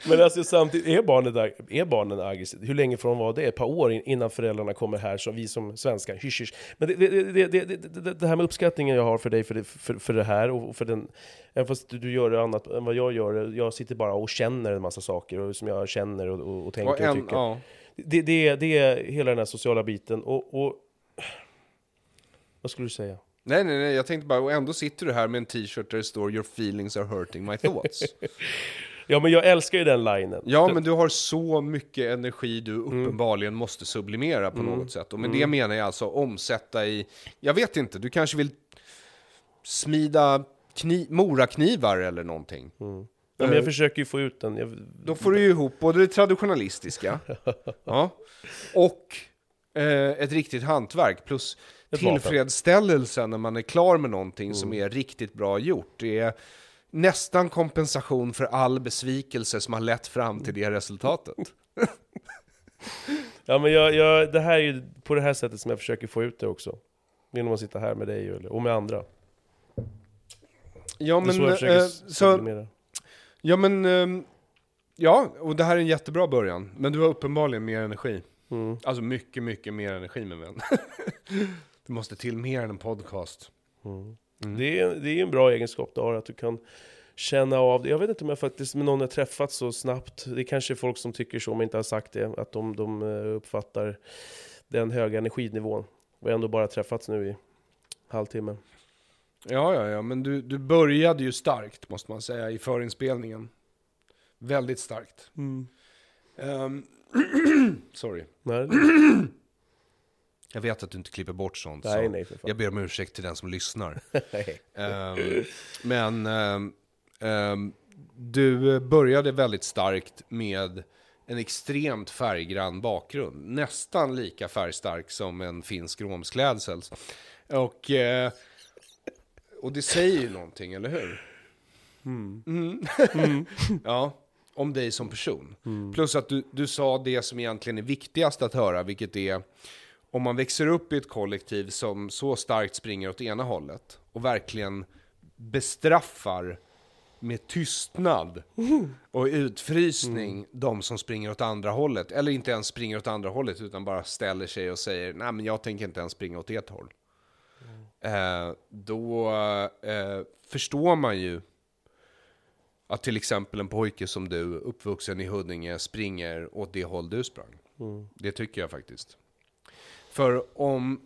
[SPEAKER 1] Men alltså samtidigt, är barnen, där, är barnen aggressiva? Hur länge får de vara det? Ett par år in- innan föräldrarna kommer här, som vi som svenskar, hysch, hysch. Men det, det, det, det, här med uppskattningen jag har för dig för det, för, för det här, och för den, även fast du, gör det annat än vad jag gör, jag sitter bara och känner en massa saker, och som jag känner och, och, och tänker
[SPEAKER 2] Och
[SPEAKER 1] och,
[SPEAKER 2] en,
[SPEAKER 1] tycker.
[SPEAKER 2] ja,
[SPEAKER 1] Det, det, är- det är hela den här sociala biten, och, och vad skulle du säga?
[SPEAKER 2] nej, nej, nej, jag tänkte bara, och ändå sitter du här med en t-shirt där det står “Your feelings are hurting my thoughts”.
[SPEAKER 1] Ja men jag älskar ju den linen.
[SPEAKER 2] Ja, men du har så mycket energi du uppenbarligen måste sublimera på något sätt. Och med det menar jag alltså omsätta i, jag vet inte, du kanske vill smida kni, moraknivar eller någonting.
[SPEAKER 1] Mm. Ja, men jag försöker ju få ut den. Jag,
[SPEAKER 2] Då får du ju ihop både det traditionalistiska ja, och eh, ett riktigt hantverk plus tillfredsställelsen när man är klar med någonting
[SPEAKER 1] Mm.
[SPEAKER 2] som är riktigt bra gjort. Det är nästan kompensation för all besvikelse som har lett fram till det resultatet.
[SPEAKER 1] ja, men jag, jag, det här är ju på det här sättet som jag försöker få ut det också. Genom att sitta här med dig och, med andra.
[SPEAKER 2] Ja
[SPEAKER 1] det är så
[SPEAKER 2] men,
[SPEAKER 1] jag försöker
[SPEAKER 2] eh, så, ja men, ehm, ja, och det här är en jättebra början. Men du har uppenbarligen mer energi.
[SPEAKER 1] Mm.
[SPEAKER 2] Alltså mycket, mycket mer energi min vän. det måste till mer än en podcast.
[SPEAKER 1] Mm.
[SPEAKER 2] Mm.
[SPEAKER 1] Det, är, det är en bra egenskap du har, att du kan känna av det. Jag vet inte om jag faktiskt med någon jag träffat så snabbt, det är kanske är folk som tycker så, om inte har sagt det, att de, de eh, uppfattar den höga energinivån. Vi har ändå bara träffats nu i halvtimme.
[SPEAKER 2] Ja, ja, ja, men du, du började ju starkt måste man säga i förinspelningen. Väldigt starkt. Ehm, sorry.
[SPEAKER 1] Nej,
[SPEAKER 2] Jag vet att du inte klipper bort sånt.
[SPEAKER 1] nej,
[SPEAKER 2] så
[SPEAKER 1] nej för fan.
[SPEAKER 2] Jag ber om ursäkt till den som lyssnar. Ehm, men ehm, ehm, du började väldigt starkt med en extremt färggrann bakgrund. Nästan lika färgstark som en finsk romsklädsel. Och, eh, och det säger ju någonting, eller hur? Mm. ja, om dig som person. Plus att du, du sa det som egentligen är viktigast att höra, vilket är om man växer upp i ett kollektiv som så starkt springer åt ena hållet och verkligen bestraffar med tystnad och utfrysning de som springer åt andra hållet. Eller inte ens springer åt andra hållet utan bara ställer sig och säger nej men jag tänker inte ens springa åt ert håll. Eh, då eh, förstår man ju att till exempel en pojke som du, uppvuxen i Huddinge, springer åt det håll du sprang. Det tycker jag faktiskt. För om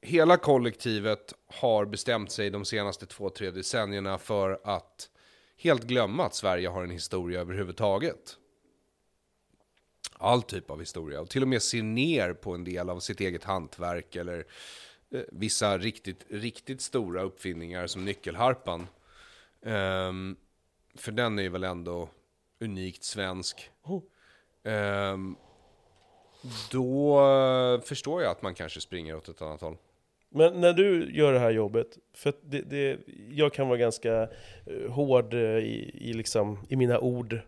[SPEAKER 2] hela kollektivet har bestämt sig de senaste två, tre decennierna för att helt glömma att Sverige har en historia överhuvudtaget. All typ av historia. Och till och med se ner på en del av sitt eget hantverk eller eh, vissa riktigt, riktigt stora uppfinningar som nyckelharpan. Ehm, för den är ju väl ändå unikt svensk. Ehm, då eh, förstår jag att man kanske springer åt ett annat håll.
[SPEAKER 1] Men när du gör det här jobbet, för det, det, jag kan vara ganska eh, hård eh, i, i, liksom, i mina ord,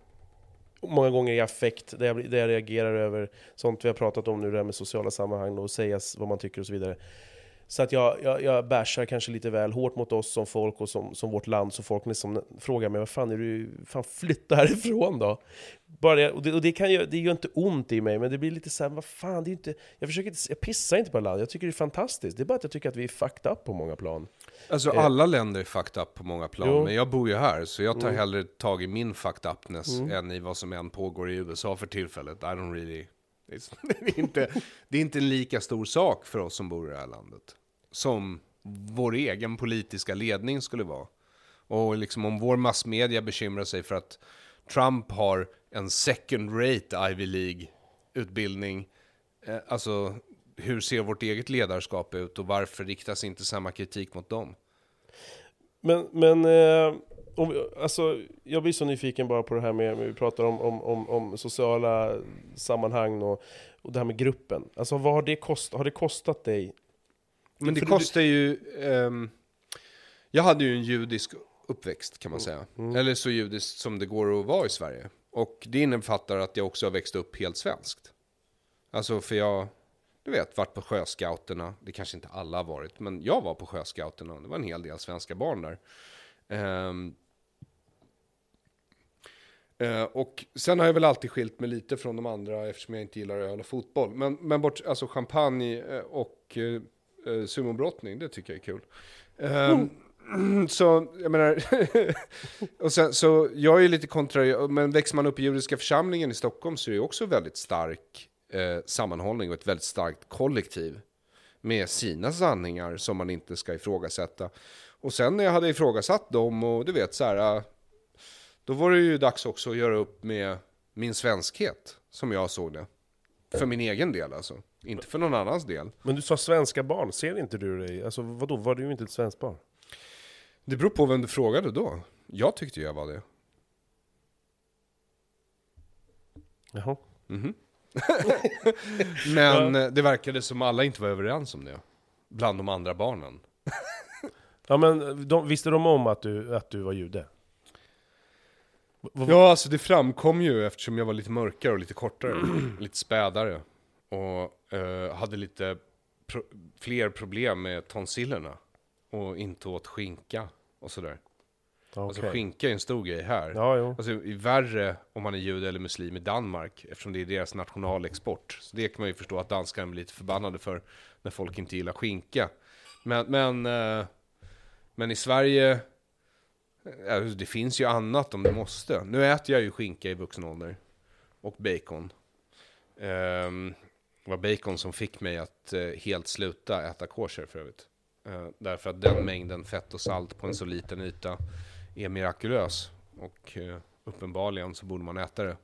[SPEAKER 1] många gånger i affekt, där jag, där jag reagerar över sånt vi har pratat om nu, det här med sociala sammanhang och säga vad man tycker och så vidare. Så att jag, jag, jag bashar kanske lite väl hårt mot oss som folk och som, som vårt land, så folk liksom frågar mig vad fan är du, fan flytta härifrån då? Bara det, och det, och det, kan ju, det gör inte ont i mig, men det blir lite så här, vad fan, det är inte, jag försöker inte, jag pissar inte på landet, jag tycker det är fantastiskt. Det är bara att jag tycker att vi är fucked up på många plan.
[SPEAKER 2] Alltså
[SPEAKER 1] Eh.
[SPEAKER 2] alla länder är fucked up på många plan,
[SPEAKER 1] Jo. Mm.
[SPEAKER 2] men jag bor ju här, så jag tar hellre tag i min fucked upness än i vad som än pågår i USA för tillfället. I don't really... Det, är inte, det är inte en lika stor sak för oss som bor i det här landet, som vår egen politiska ledning skulle vara. Och liksom om vår massmedia bekymrar sig för att Trump har en second rate Ivy League-utbildning, eh, alltså hur ser vårt eget ledarskap ut och varför riktas inte samma kritik mot dem?
[SPEAKER 1] Men, men eh, om, alltså, jag blir så nyfiken bara på det här med, vi pratar om, om, om, om sociala sammanhang och, och det här med gruppen. Alltså vad har det kostat, har det kostat dig?
[SPEAKER 2] Men det
[SPEAKER 1] För du-
[SPEAKER 2] kostar ju... ehm, jag hade ju en judisk uppväxt kan man säga. Eller så judiskt som det går att vara i Sverige. Och det innefattar att jag också har växt upp helt svenskt. Alltså för jag, du vet, varit på sjöscouterna. Det kanske inte alla har varit, men jag var på sjöscouterna. Det var en hel del svenska barn där. Ehm, eh, och sen har jag väl alltid skilt mig lite från de andra eftersom jag inte gillar öl och fotboll. Men, men bort, alltså champagne eh, och eh, eh, sumobrottning, det tycker jag är kul. Ehm, Så, jag menar, och sen, så jag är ju lite kontra, men växer man upp i judiska församlingen i Stockholm så är det också väldigt stark eh, sammanhållning och ett väldigt starkt kollektiv med sina sanningar som man inte ska ifrågasätta. Och sen när jag hade ifrågasatt dem och du vet så här, då var det ju dags också att göra upp med min svenskhet, som jag såg det. För min egen del alltså, inte för någon annans del.
[SPEAKER 1] Men du sa svenska barn, ser inte du dig? Alltså vadå, var du inte ett svenskt barn?
[SPEAKER 2] Det beror på vem du frågade då. Jag tyckte jag var det.
[SPEAKER 1] Jaha.
[SPEAKER 2] Mhm. Men eh, det verkade som alla inte var överens om det. Bland de andra barnen.
[SPEAKER 1] Ja men de, visste de om att du, att du var jude?
[SPEAKER 2] Ja, alltså det framkom ju eftersom jag var lite mörkare och lite kortare, lite spädare. Och eh, hade lite pro- fler problem med tonsillerna. Och inte åt skinka och sådär.
[SPEAKER 1] Ja,
[SPEAKER 2] Alltså skinka är en stor grej här.
[SPEAKER 1] Ja, jo.
[SPEAKER 2] Alltså det är värre om man är jude eller muslim i Danmark eftersom det är deras nationalexport. Så det kan man ju förstå att danskarna blir lite förbannade för när folk inte gillar skinka. Men, men, eh, men i Sverige, alltså, det finns ju annat om det måste. Nu äter jag ju skinka i vuxen ålder. Och bacon. Ehm, det var bacon som fick mig att eh, helt sluta äta kosher för övrigt. Eh, därför att den mängden fett och salt på en så liten yta är mirakulös. Och eh, uppenbarligen så borde man äta det.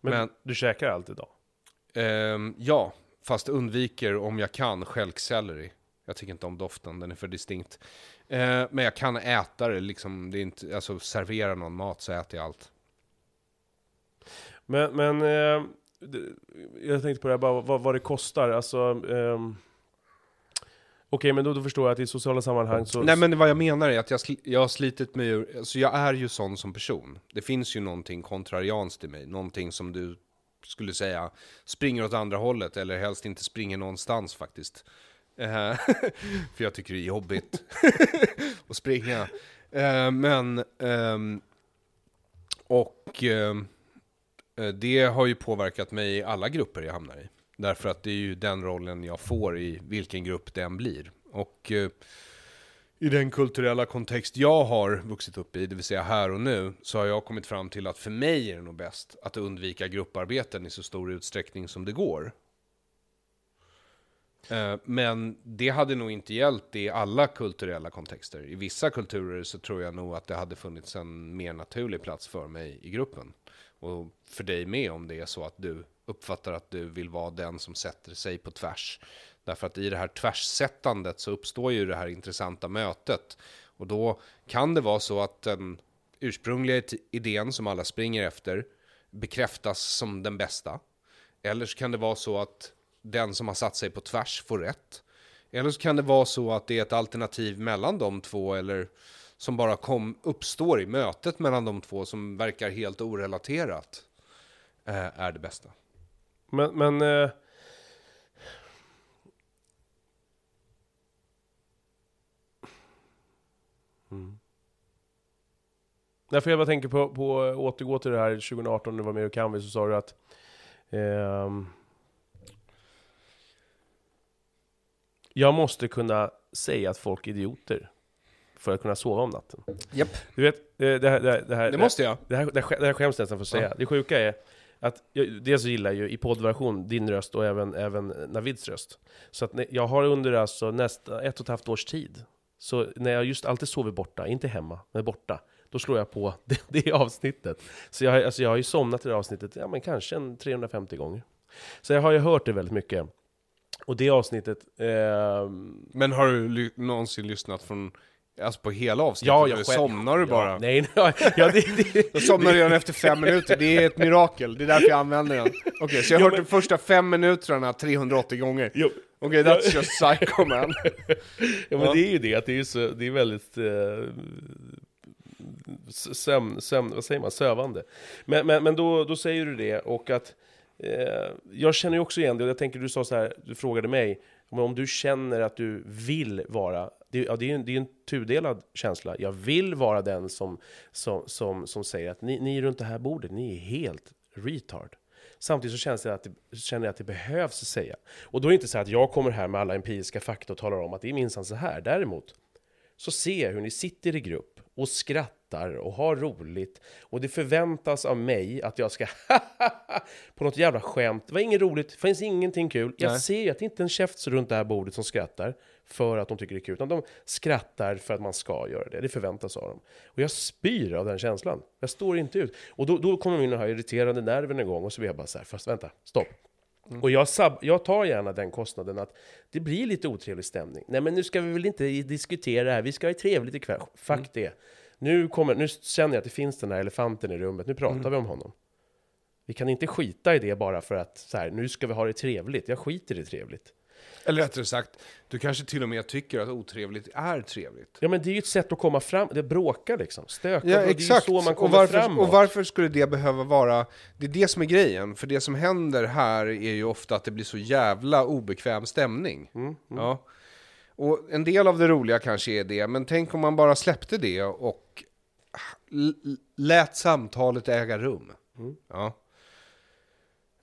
[SPEAKER 1] Men,
[SPEAKER 2] Men-
[SPEAKER 1] du käkar allt idag?
[SPEAKER 2] Ehm, ja, fast undviker om jag kan stjälkselleri. Jag tycker inte om doften, den är för distinkt. Eh, men jag kan äta det, liksom, det är inte, alltså servera någon mat så äter jag allt.
[SPEAKER 1] Men, men eh, jag tänkte på det här, bara, vad, vad det kostar. Alltså, ehm, Okej, men då, då förstår jag att i sociala sammanhang så...
[SPEAKER 2] Nej men vad jag menar är att jag, jag har slitit mig ur, alltså jag är ju sån som person. Det finns ju någonting kontrarianskt i mig, någonting som du skulle säga springer åt andra hållet, eller helst inte springer någonstans faktiskt. Eh, för jag tycker det är jobbigt att springa. Eh, men, ehm, och ehm, eh, det har ju påverkat mig i alla grupper jag hamnar i. Därför att det är ju den rollen jag får i vilken grupp den blir. Och i den kulturella kontext jag har vuxit upp i, det vill säga här och nu, så har jag kommit fram till att för mig är det nog bäst att undvika grupparbeten i så stor utsträckning som det går. Eh, men det hade nog inte gällt i alla kulturella kontexter. I vissa kulturer så tror jag nog att det hade funnits en mer naturlig plats för mig i gruppen. Och för dig med om det är så att du uppfattar att du vill vara den som sätter sig på tvärs. Därför att i det här tvärssättandet så uppstår ju det här intressanta mötet. Och då kan det vara så att den ursprungliga idén som alla springer efter bekräftas som den bästa. Eller så kan det vara så att den som har satt sig på tvärs får rätt. Eller så kan det vara så att det är ett alternativ mellan de två eller som bara kom, uppstår i mötet mellan de två som verkar helt orelaterat eh, är det bästa.
[SPEAKER 1] Men, men eh, mm. Därför jag bara tänker på, på återgå till det här 2018 när du var med i Canvi så sa du att eh, jag måste kunna säga att folk är idioter för att kunna sova om natten.
[SPEAKER 2] Japp.
[SPEAKER 1] Du vet, eh, det här, det här, det här,
[SPEAKER 2] Det måste jag.
[SPEAKER 1] det här, det här, det här skäms nästan för att säga.
[SPEAKER 2] Ja.
[SPEAKER 1] Det sjuka är att jag, dels så gillar jag ju i poddversion din röst och även, även Navids röst. Så att jag har under alltså nästa ett och ett halvt års tid, så när jag just alltid sover borta, inte hemma, men borta, då slår jag på det, det avsnittet. Så jag, alltså jag har ju somnat i det avsnittet, ja men kanske en 350 gånger. Så jag har ju hört det väldigt mycket. Och det avsnittet, ehm,
[SPEAKER 2] Men har du ly- någonsin lyssnat från, alltså på hela avsnittet?
[SPEAKER 1] ja, jag själv-
[SPEAKER 2] somnar du bara?
[SPEAKER 1] Ja, nej, nej, ja, det, det,
[SPEAKER 2] Jag somnar redan efter fem minuter, det är ett mirakel, det är därför jag använder den. Okej, så jag har hört de första fem minuterna 380 gånger.
[SPEAKER 1] jo,
[SPEAKER 2] Okej, that's just psycho man.
[SPEAKER 1] Ja men
[SPEAKER 2] Ja.
[SPEAKER 1] det är ju det, att det är, så, det är väldigt eh, sömn, sömn, vad säger man, sövande. Men, men, men då, då säger du det, och att eh, Eh, jag känner ju också igen det, och jag tänker du sa så här, du frågade mig, om, om du känner att du vill vara, det, ja, det är ju en, det är en tudelad känsla, jag vill vara den som, som, som, som säger att ni, ni runt det här bordet, ni är helt retard. Samtidigt så känns det att det, känner jag att det behövs säga. Och då är det inte så att jag kommer här med alla empiriska fakta och talar om att det är minsann så här. Däremot så ser jag hur ni sitter i grupp och skrattar och har roligt. Och det förväntas av mig att jag ska på något jävla skämt. Det var inget roligt, det finns ingenting kul. Jag
[SPEAKER 2] Nej.
[SPEAKER 1] ser ju att det inte är en käft runt det här bordet som skrattar för att de tycker det är kul, utan de skrattar för att man ska göra det. Det förväntas av dem. Och jag spyr av den känslan. Jag står inte ut. Och då, då kommer mina här irriterande nerven igång och så blir jag bara så här, fast vänta, stopp. Och jag, sab- jag tar gärna den kostnaden att det blir lite otrevlig stämning. Nej men nu ska vi väl inte diskutera det här, vi ska ha trevligt ikväll. Fuck det. Nu, kommer, nu känner jag att det finns den här elefanten i rummet, nu pratar vi om honom. Vi kan inte skita i det bara för att så här, nu ska vi ha det trevligt. Jag skiter i trevligt.
[SPEAKER 2] Eller rättare sagt, du kanske till och med tycker att otrevligt är trevligt.
[SPEAKER 1] Ja men det är ju ett sätt att komma fram, det bråkar liksom, stökar.
[SPEAKER 2] Ja,
[SPEAKER 1] och det är
[SPEAKER 2] exakt.
[SPEAKER 1] ju så man
[SPEAKER 2] och,
[SPEAKER 1] kommer
[SPEAKER 2] varför,
[SPEAKER 1] framåt.
[SPEAKER 2] och varför skulle det behöva vara... Det är det som är grejen. För det som händer här är ju ofta att det blir så jävla obekväm stämning.
[SPEAKER 1] Mm,
[SPEAKER 2] Ja. Och en del av det roliga kanske är det, men tänk om man bara släppte det och lät samtalet äga rum.
[SPEAKER 1] Mm.
[SPEAKER 2] Ja.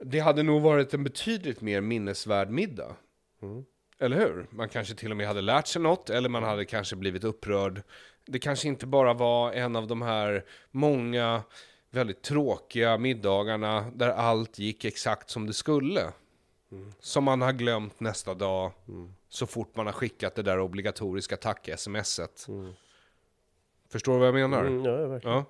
[SPEAKER 2] Det hade nog varit en betydligt mer minnesvärd middag.
[SPEAKER 1] Mm.
[SPEAKER 2] Eller hur? Man kanske till och med hade lärt sig något, eller man hade kanske blivit upprörd. Det kanske inte bara var en av de här många väldigt tråkiga middagarna där allt gick exakt som det skulle. Som man har glömt nästa dag, så fort man har skickat det där obligatoriska tack-smset. Förstår du vad jag menar?
[SPEAKER 1] Mm, ja, verkligen.
[SPEAKER 2] Ja.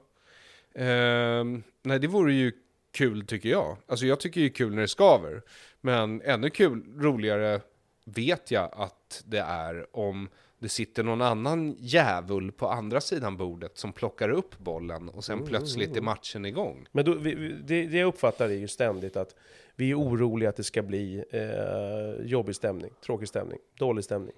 [SPEAKER 2] Ehm, nej, det vore ju kul tycker jag. Alltså jag tycker ju kul när det skaver. Men ännu kul, roligare vet jag att det är om det sitter någon annan djävul på andra sidan bordet som plockar upp bollen och sen plötsligt är matchen igång.
[SPEAKER 1] Men då, vi- det, det jag uppfattar är ju ständigt att vi är oroliga att det ska bli eh, jobbig stämning, tråkig stämning, dålig stämning.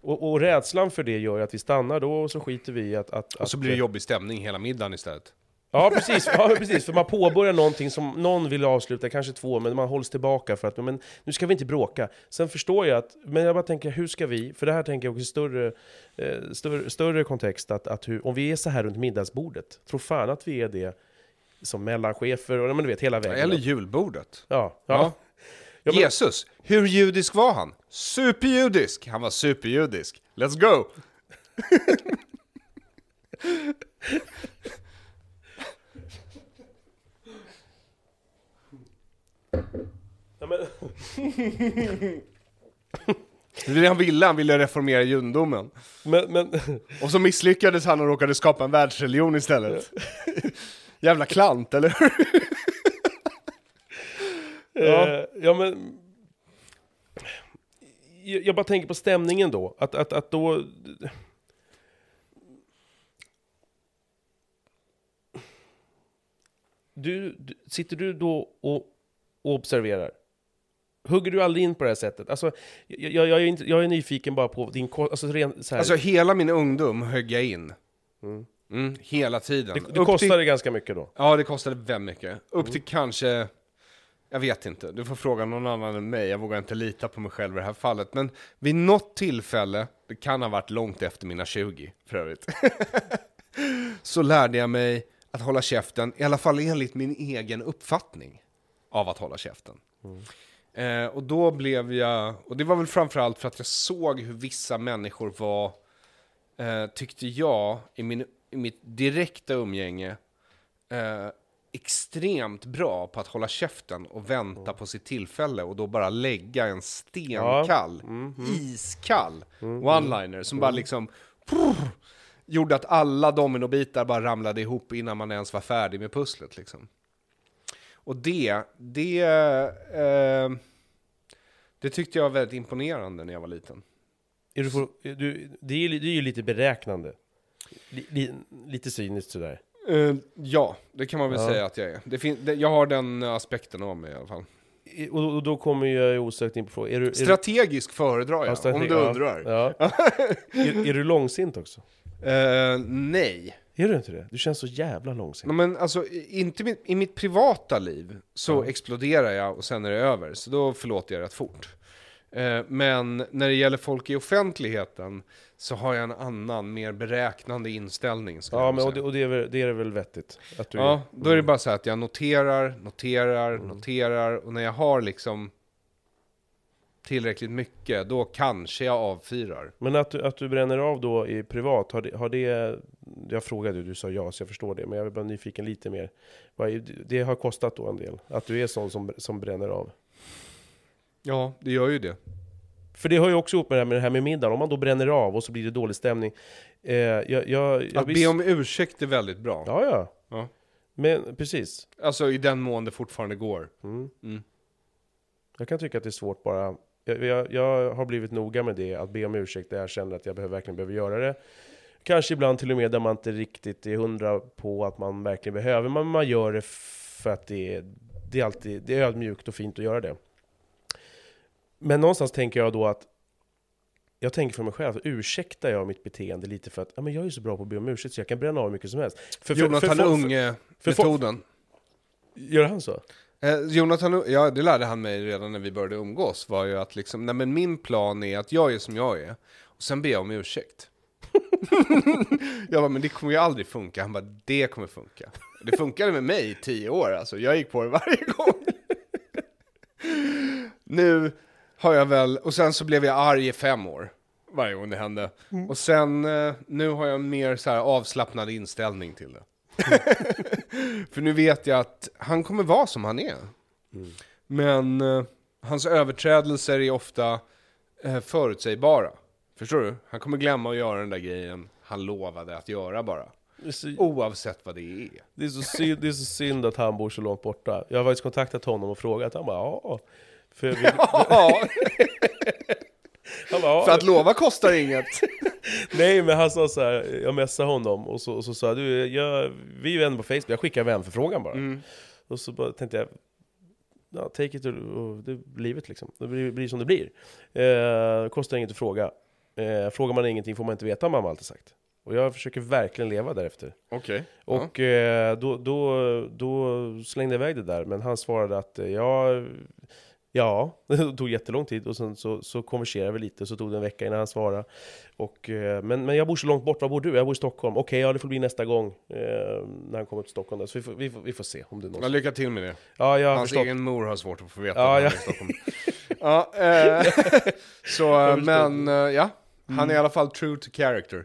[SPEAKER 1] Och, och rädslan för det gör ju att vi stannar då och så skiter vi i att... att
[SPEAKER 2] Och så
[SPEAKER 1] att,
[SPEAKER 2] blir det jobbig stämning hela middagen istället.
[SPEAKER 1] Ja precis, ja, precis, för man påbörjar någonting som någon vill avsluta, kanske två, men man hålls tillbaka för att men, nu ska vi inte bråka. Sen förstår jag att, men jag bara tänker, hur ska vi, för det här tänker jag också i större, eh, större, större kontext, att, att hur, om vi är så här runt middagsbordet, tror fan att vi är det som mellanchefer, och men du vet hela vägen.
[SPEAKER 2] Eller julbordet.
[SPEAKER 1] Ja,
[SPEAKER 2] Ja.
[SPEAKER 1] ja. Ja, men-
[SPEAKER 2] Jesus, hur judisk var han? Superjudisk! Han var superjudisk. Let's go!
[SPEAKER 1] Ja, men,
[SPEAKER 2] Det är det han ville, han ville reformera judendomen.
[SPEAKER 1] men, men,
[SPEAKER 2] Och så misslyckades han och råkade skapa en världsreligion istället. Jävla klant, eller hur?
[SPEAKER 1] ja. Eh, ja men... Jag, bara tänker på stämningen då, att, att, att då... Du, du, sitter du då och, och observerar? Hugger du aldrig in på det här sättet? Alltså, jag, jag, jag, är, inte, jag är nyfiken bara på din... Alltså, ren,
[SPEAKER 2] Alltså hela min ungdom högg jag in. Mm, hela tiden.
[SPEAKER 1] det, det
[SPEAKER 2] till-
[SPEAKER 1] kostade ganska mycket då.
[SPEAKER 2] Ja, det kostade väldigt mycket. Upp till kanske... Jag vet inte, du får fråga någon annan än mig. Jag vågar inte lita på mig själv i det här fallet. Men vid något tillfälle, det kan ha varit långt efter mina 20 för övrigt, så lärde jag mig att hålla käften, i alla fall enligt min egen uppfattning av att hålla käften. Eh, och då blev jag, och det var väl framförallt för att jag såg hur vissa människor var, eh, tyckte jag, i, min, i mitt direkta umgänge, eh, extremt bra på att hålla käften och vänta på sitt tillfälle och då bara lägga en stenkall, iskall one-liner som bara liksom prr, gjorde att alla dominobitar bara ramlade ihop innan man ens var färdig med pusslet liksom. Och det, det, eh, det tyckte jag var väldigt imponerande när jag var liten.
[SPEAKER 1] Är du, på, du, det, är, det är ju lite beräknande. Li, li, lite cyniskt sådär.
[SPEAKER 2] Eh, ja, det kan man väl
[SPEAKER 1] Ja.
[SPEAKER 2] säga att jag är. Det fin- det, jag har den aspekten av mig i alla fall.
[SPEAKER 1] I- Och, och då kommer jag osökt in på frågan. Är du, är,
[SPEAKER 2] Strategisk föredrar jag,
[SPEAKER 1] Ja, strateg-
[SPEAKER 2] om du
[SPEAKER 1] ja,
[SPEAKER 2] undrar.
[SPEAKER 1] Ja. är, är du långsint också?
[SPEAKER 2] Eh, nej.
[SPEAKER 1] Är du inte det? Du känns så jävla långsint.
[SPEAKER 2] Men alltså, inte i mitt privata liv så exploderar jag och sen är det över. Så då förlåter jag rätt fort. Eh, men när det gäller folk i offentligheten så har jag en annan, mer beräknande inställning.
[SPEAKER 1] Ja,
[SPEAKER 2] jag
[SPEAKER 1] men och, det, och det, är väl, det är väl vettigt? Att du
[SPEAKER 2] Ja, då
[SPEAKER 1] Mm.
[SPEAKER 2] är det bara så här att jag noterar, noterar, noterar och när jag har liksom tillräckligt mycket, då kanske jag avfyrar.
[SPEAKER 1] Men att du, att du bränner av då i privat, har det, har det... Jag frågade, du sa ja, så jag förstår det. Men jag är bara nyfiken lite mer. Det har kostat då en del? Att du är sån som, som bränner av?
[SPEAKER 2] Ja, det gör ju det.
[SPEAKER 1] För det hör ju också ihop med det här med, det här med middagen. Om man då bränner av och så blir det dålig stämning. Eh, jag, jag, jag
[SPEAKER 2] Att
[SPEAKER 1] visst-
[SPEAKER 2] be om ursäkt är väldigt bra.
[SPEAKER 1] Ja, ja.
[SPEAKER 2] Ja.
[SPEAKER 1] Men precis.
[SPEAKER 2] Alltså i den mån det fortfarande går.
[SPEAKER 1] Mm.
[SPEAKER 2] Mm.
[SPEAKER 1] Jag kan tycka att det är svårt bara. Jag, jag, jag har blivit noga med det, att be om ursäkt där jag känner att jag behöver, verkligen behöver göra det. Kanske ibland till och med där man inte riktigt är hundra på att man verkligen behöver, men man gör det för att det är, det är alltid det är ödmjukt och fint att göra det. Men någonstans tänker jag då att jag tänker för mig själv, ursäktar jag mitt beteende lite för att ja, men jag är så bra på att be om ursäkt så jag kan bränna av hur mycket som helst. För, för,
[SPEAKER 2] Jonathan Unge-metoden.
[SPEAKER 1] Gör han så?
[SPEAKER 2] Eh, Jonathan, ja det lärde han mig redan när vi började umgås, var ju att liksom, nej men min plan är att jag är som jag är, och sen ber jag om ursäkt. jag bara, men det kommer ju aldrig funka. Han bara, det kommer funka. Det funkade med mig i tio år alltså, jag gick på det varje gång. nu har jag väl, och sen så blev jag arg i fem år. Varje gång det hände.
[SPEAKER 1] Mm.
[SPEAKER 2] Och sen, eh, nu har jag en mer så här avslappnad inställning till det. För nu vet jag att han kommer vara som han är.
[SPEAKER 1] Mm.
[SPEAKER 2] Men eh, hans överträdelser är ofta eh, förutsägbara. Förstår du? Han kommer glömma att göra den där grejen han lovade att göra bara.
[SPEAKER 1] Så,
[SPEAKER 2] Oavsett vad det är.
[SPEAKER 1] det, är så synd, det är så synd att han bor så långt borta. Jag har faktiskt kontaktat honom och frågat, han bara ja. För, vill,
[SPEAKER 2] Ja,
[SPEAKER 1] bara, ja.
[SPEAKER 2] för att lova kostar inget.
[SPEAKER 1] Nej men han sa så här, jag messade honom och så, och så sa jag, du, jag, vi är vänner på Facebook, jag skickar vänförfrågan bara.
[SPEAKER 2] Mm.
[SPEAKER 1] Och så bara tänkte jag, ja, take it och, det livet liksom. Det blir, blir som det blir. Eh, kostar inget att fråga. Eh, frågar man ingenting får man inte veta, mamma alltid sagt. Och jag försöker verkligen leva därefter.
[SPEAKER 2] Okej.
[SPEAKER 1] Och eh, då, då, då slängde jag iväg det där, men han svarade att eh, ja, ja, det tog jättelång tid och sen så, så konverserade vi lite, så tog det en vecka innan han svarade. Och, eh, men, men jag bor så långt bort, var bor du? Jag bor i Stockholm. Okej, ja det får bli nästa gång eh, när han kommer till Stockholm. Där. Så vi får, vi, får, vi får se om det är
[SPEAKER 2] Ja,
[SPEAKER 1] någon.
[SPEAKER 2] lycka till med det.
[SPEAKER 1] Ja, jag har
[SPEAKER 2] Hans
[SPEAKER 1] förstått.
[SPEAKER 2] egen mor har svårt att få veta
[SPEAKER 1] Ja,
[SPEAKER 2] att han
[SPEAKER 1] ja.
[SPEAKER 2] är i Stockholm. ja, eh, så, eh, men eh, ja, han är i alla fall true to character.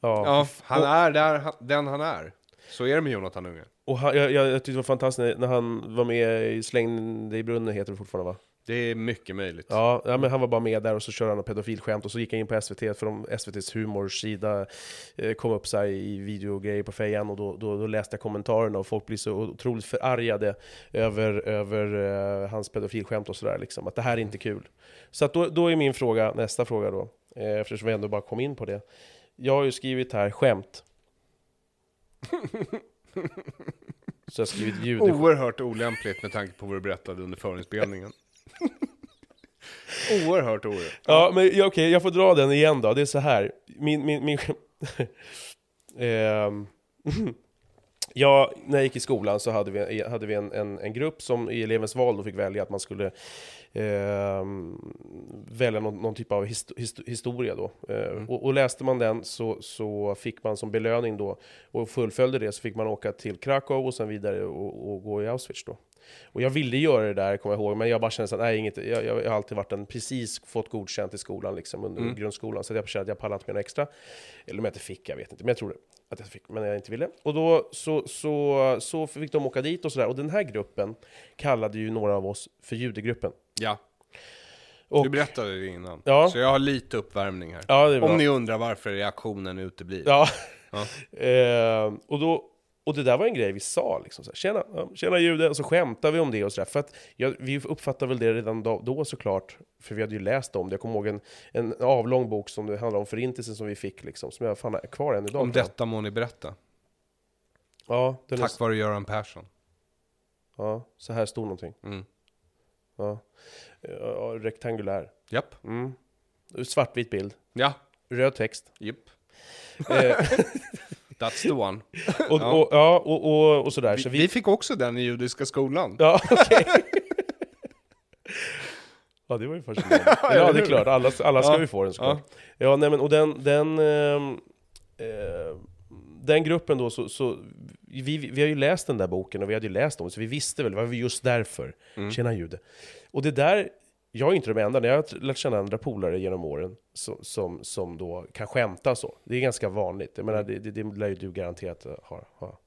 [SPEAKER 1] Ja.
[SPEAKER 2] Ja, han är där, han- den han är. Så är det med Jonathan Unge.
[SPEAKER 1] Och han, jag, jag, jag tyckte det var fantastiskt när han var med i Släng dig i brunnen, heter det fortfarande va?
[SPEAKER 2] Det är mycket möjligt.
[SPEAKER 1] Ja, ja, men han var bara med där och så körde han pedofilskämt och så gick jag in på SVT för de, SVTs humorsida eh, kom upp så här i videogrejer på fejan och då, då, då läste jag kommentarerna och folk blir så otroligt förargade över, över eh, hans pedofilskämt och sådär liksom, att det här är inte kul. Så att då, då är min fråga, nästa fråga då, eh, eftersom vi ändå bara kom in på det. Jag har ju skrivit här skämt. Så jag har skrivit ljud.
[SPEAKER 2] Oerhört olämpligt med tanke på vad du berättade under förinspelningen. Oerhört oerhört.
[SPEAKER 1] Ja, men ja, okej, jag får dra den igen då. Det är så här. Min, min, min... Ehm, ja, när jag gick i skolan så hade vi, hade vi en, en, en grupp som i elevens val då fick välja att man skulle ehm, välja någon, någon typ av hist, hist, historia då. Eh, och, och läste man den så, så fick man som belöning då, och fullföljde det, så fick man åka till Krakow och sen vidare och, och gå i Auschwitz då. Och jag ville göra det där, kommer jag ihåg, men jag bara kände att nej, inget, jag, jag, jag har alltid varit en, precis fått godkänt i skolan, liksom, under
[SPEAKER 2] Mm.
[SPEAKER 1] grundskolan, så jag kände att jag pallade inte med något extra. Eller om jag inte fick, jag vet inte, men jag tror att jag fick, men jag inte ville. Och då så, så, så fick de åka dit och sådär, och den här gruppen kallade ju några av oss för judegruppen.
[SPEAKER 2] Ja,
[SPEAKER 1] Och,
[SPEAKER 2] du berättade det innan.
[SPEAKER 1] Ja.
[SPEAKER 2] Så jag har lite uppvärmning här.
[SPEAKER 1] ja.
[SPEAKER 2] Om ni undrar varför reaktionen uteblir.
[SPEAKER 1] Ja.
[SPEAKER 2] Ja.
[SPEAKER 1] eh, och, då, och det där var en grej vi sa, liksom så här, tjena, tjena jude, och så skämtade vi om det och sådär. För att ja, vi uppfattade väl det redan då, då såklart, för vi hade ju läst om det. Jag kommer ihåg en, en avlång bok som det handlar om förintelsen som vi fick, liksom, som jag fan är kvar än idag.
[SPEAKER 2] Om
[SPEAKER 1] jag.
[SPEAKER 2] detta må ni berätta.
[SPEAKER 1] Ja, den är,
[SPEAKER 2] Tack vare Göran Persson.
[SPEAKER 1] ja, så här stod någonting.
[SPEAKER 2] Mm.
[SPEAKER 1] Ja. Ja, rektangulär.
[SPEAKER 2] Japp.
[SPEAKER 1] Mm. Svartvit bild.
[SPEAKER 2] Ja.
[SPEAKER 1] Röd text.
[SPEAKER 2] Japp. That's the one.
[SPEAKER 1] och,
[SPEAKER 2] Ja.
[SPEAKER 1] och, ja, och, och, och sådär.
[SPEAKER 2] Vi,
[SPEAKER 1] Så
[SPEAKER 2] vi fick också den i judiska skolan.
[SPEAKER 1] Ja, okej. ja, det var ju fascinerande. ja, det är klart. Alla, alla ska
[SPEAKER 2] Ja.
[SPEAKER 1] ju få den såklart. Ja, nej men och den, den, ehm, eh, den gruppen då, så, så vi, vi har ju läst den där boken och vi hade ju läst om så vi visste väl, det var just därför.
[SPEAKER 2] Mm.
[SPEAKER 1] Tjena jude. Och det där, jag är inte de enda, jag har lärt känna andra polare genom åren som, som, som då kan skämta så. Det är ganska vanligt, jag menar, det, det, det lär ju du garanterat ha. ha.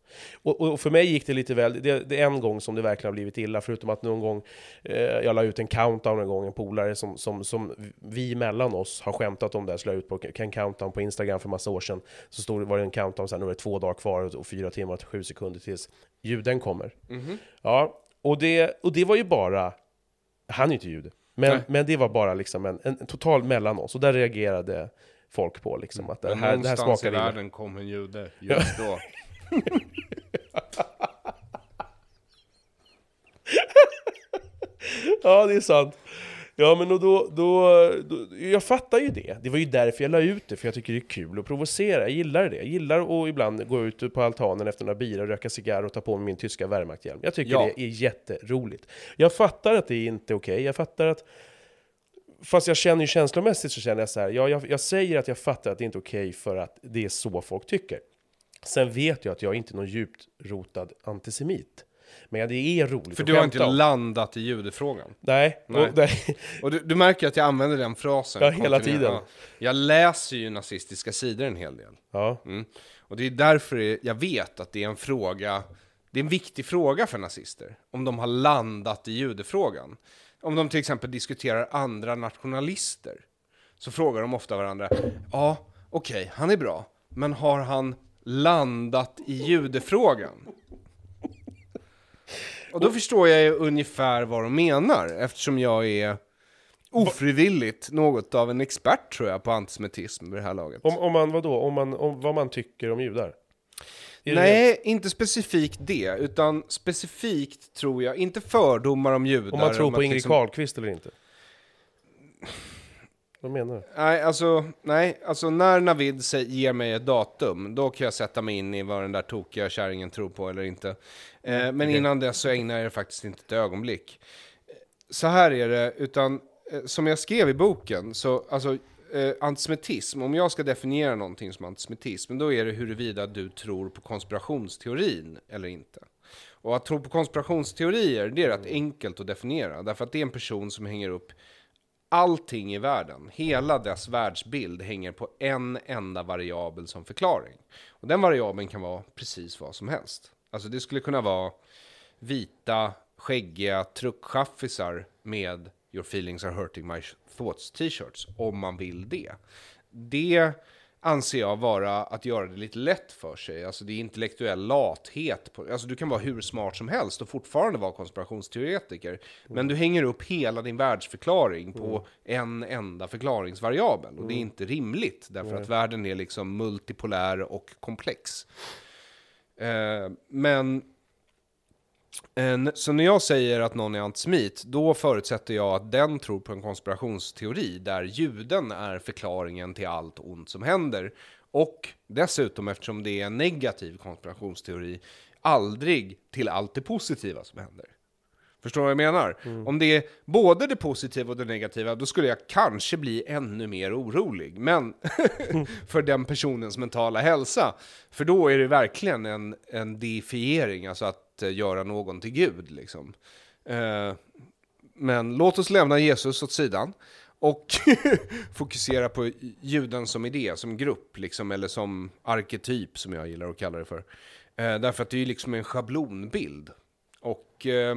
[SPEAKER 1] Och, och för mig gick det lite väl, det, det är en gång som det verkligen har blivit illa, förutom att någon gång, eh, jag la ut en countdown en gång, en polare som, som, som vi mellan oss har skämtat om det, så la ut på en countdown på Instagram för massa år sedan, så stod var det en countdown, så här, nu är det två dagar kvar och, fyra timmar och sju sekunder tills ljuden kommer.
[SPEAKER 2] Mhm.
[SPEAKER 1] Ja, och det, och det var ju bara Han är ju inte jude. Men,
[SPEAKER 2] Nej.
[SPEAKER 1] men det var bara liksom en, en total mellan oss. Och där reagerade folk på liksom att det här, det här
[SPEAKER 2] någonstans i
[SPEAKER 1] smakar illa.
[SPEAKER 2] världen kom en jude just då.
[SPEAKER 1] Ja, det är sant. Ja, men och då, då, då, jag fattar ju det. Det var ju därför jag la ut det, för jag tycker det är kul att provocera. Jag gillar det. Jag gillar att ibland gå ut på altanen efter några bira, röka cigarr och ta på mig min tyska Wehrmachthjälm. Jag tycker
[SPEAKER 2] Ja.
[SPEAKER 1] det är jätteroligt. Jag fattar att det är inte okej. Jag fattar att... Fast jag känner ju känslomässigt så känner jag så här, ja, jag, jag säger att jag fattar att det inte är okej för att det är så folk tycker. Sen vet jag att jag är inte någon djupt rotad antisemit. Men det är roligt
[SPEAKER 2] För du har inte
[SPEAKER 1] om.
[SPEAKER 2] landat i judefrågan.
[SPEAKER 1] Nej,
[SPEAKER 2] Nej.
[SPEAKER 1] Och, nej.
[SPEAKER 2] Och du, du märker att jag använder den frasen.
[SPEAKER 1] Ja, hela tiden.
[SPEAKER 2] Ja. Jag läser ju nazistiska sidor en hel del.
[SPEAKER 1] ja.
[SPEAKER 2] Mm. Och det är därför jag vet att det är en fråga, det är en viktig fråga för nazister. Om de har landat i judefrågan. Om de till exempel diskuterar andra nationalister. Så frågar de ofta varandra, ja, okej, han är bra. Men har han landat i judefrågan? Och då förstår jag ju ungefär vad de menar, eftersom jag är ofrivilligt något av en expert tror jag på antisemitism vid det här laget.
[SPEAKER 1] Om, om man, vadå? Om man, om vad man tycker om judar? Är det-
[SPEAKER 2] Nej, inte specifikt det, utan specifikt tror jag, inte fördomar om judar.
[SPEAKER 1] Om man tror på
[SPEAKER 2] att
[SPEAKER 1] Ingrid
[SPEAKER 2] liksom-
[SPEAKER 1] Carlqvist eller inte? Vad menar du?
[SPEAKER 2] Nej, alltså, nej, alltså när Navid ger mig ett datum, då kan jag sätta mig in i vad den där tokiga kärringen tror på eller inte. Eh, men innan dess så ägnar jag det faktiskt inte ett ögonblick. Eh, Så här är det, utan eh, som jag skrev i boken, så alltså eh, antisemitism, om jag ska definiera någonting som antisemitism, då är det huruvida du tror på konspirationsteorin eller inte. Och att tro på konspirationsteorier, det är rätt enkelt att definiera, därför att det är en person som hänger upp allting i världen, hela dess världsbild hänger på en enda variabel som förklaring. Och den variabeln kan vara precis vad som helst. Alltså det skulle kunna vara vita, skäggiga truckchaffisar med Your feelings are hurting my thoughts t-shirts, om man vill det. Det anser jag vara att göra det lite lätt för sig. Alltså det är intellektuell lathet. På, alltså du kan vara hur smart som helst och fortfarande vara konspirationsteoretiker. Men du hänger upp hela din världsförklaring på en enda förklaringsvariabel. Och det är inte rimligt, därför att världen är liksom multipolär och komplex. Eh, men eh, en, så när jag säger att någon är antisemit, då förutsätter jag att den tror på en konspirationsteori där juden är förklaringen till allt ont som händer. Och dessutom, eftersom det är en negativ konspirationsteori, aldrig till allt det positiva som händer. Förstår du vad jag menar? Om det är både det positiva och det negativa, då skulle jag kanske bli ännu mer orolig. Men för den personens mentala hälsa. För då är det verkligen en, en deifiering, alltså att eh, göra någon till Gud. Liksom. Eh, men låt oss lämna Jesus åt sidan och fokusera på juden som idé, som grupp, liksom, eller som arketyp, som jag gillar att kalla det för. Eh, därför att det är liksom en schablonbild. Och eh,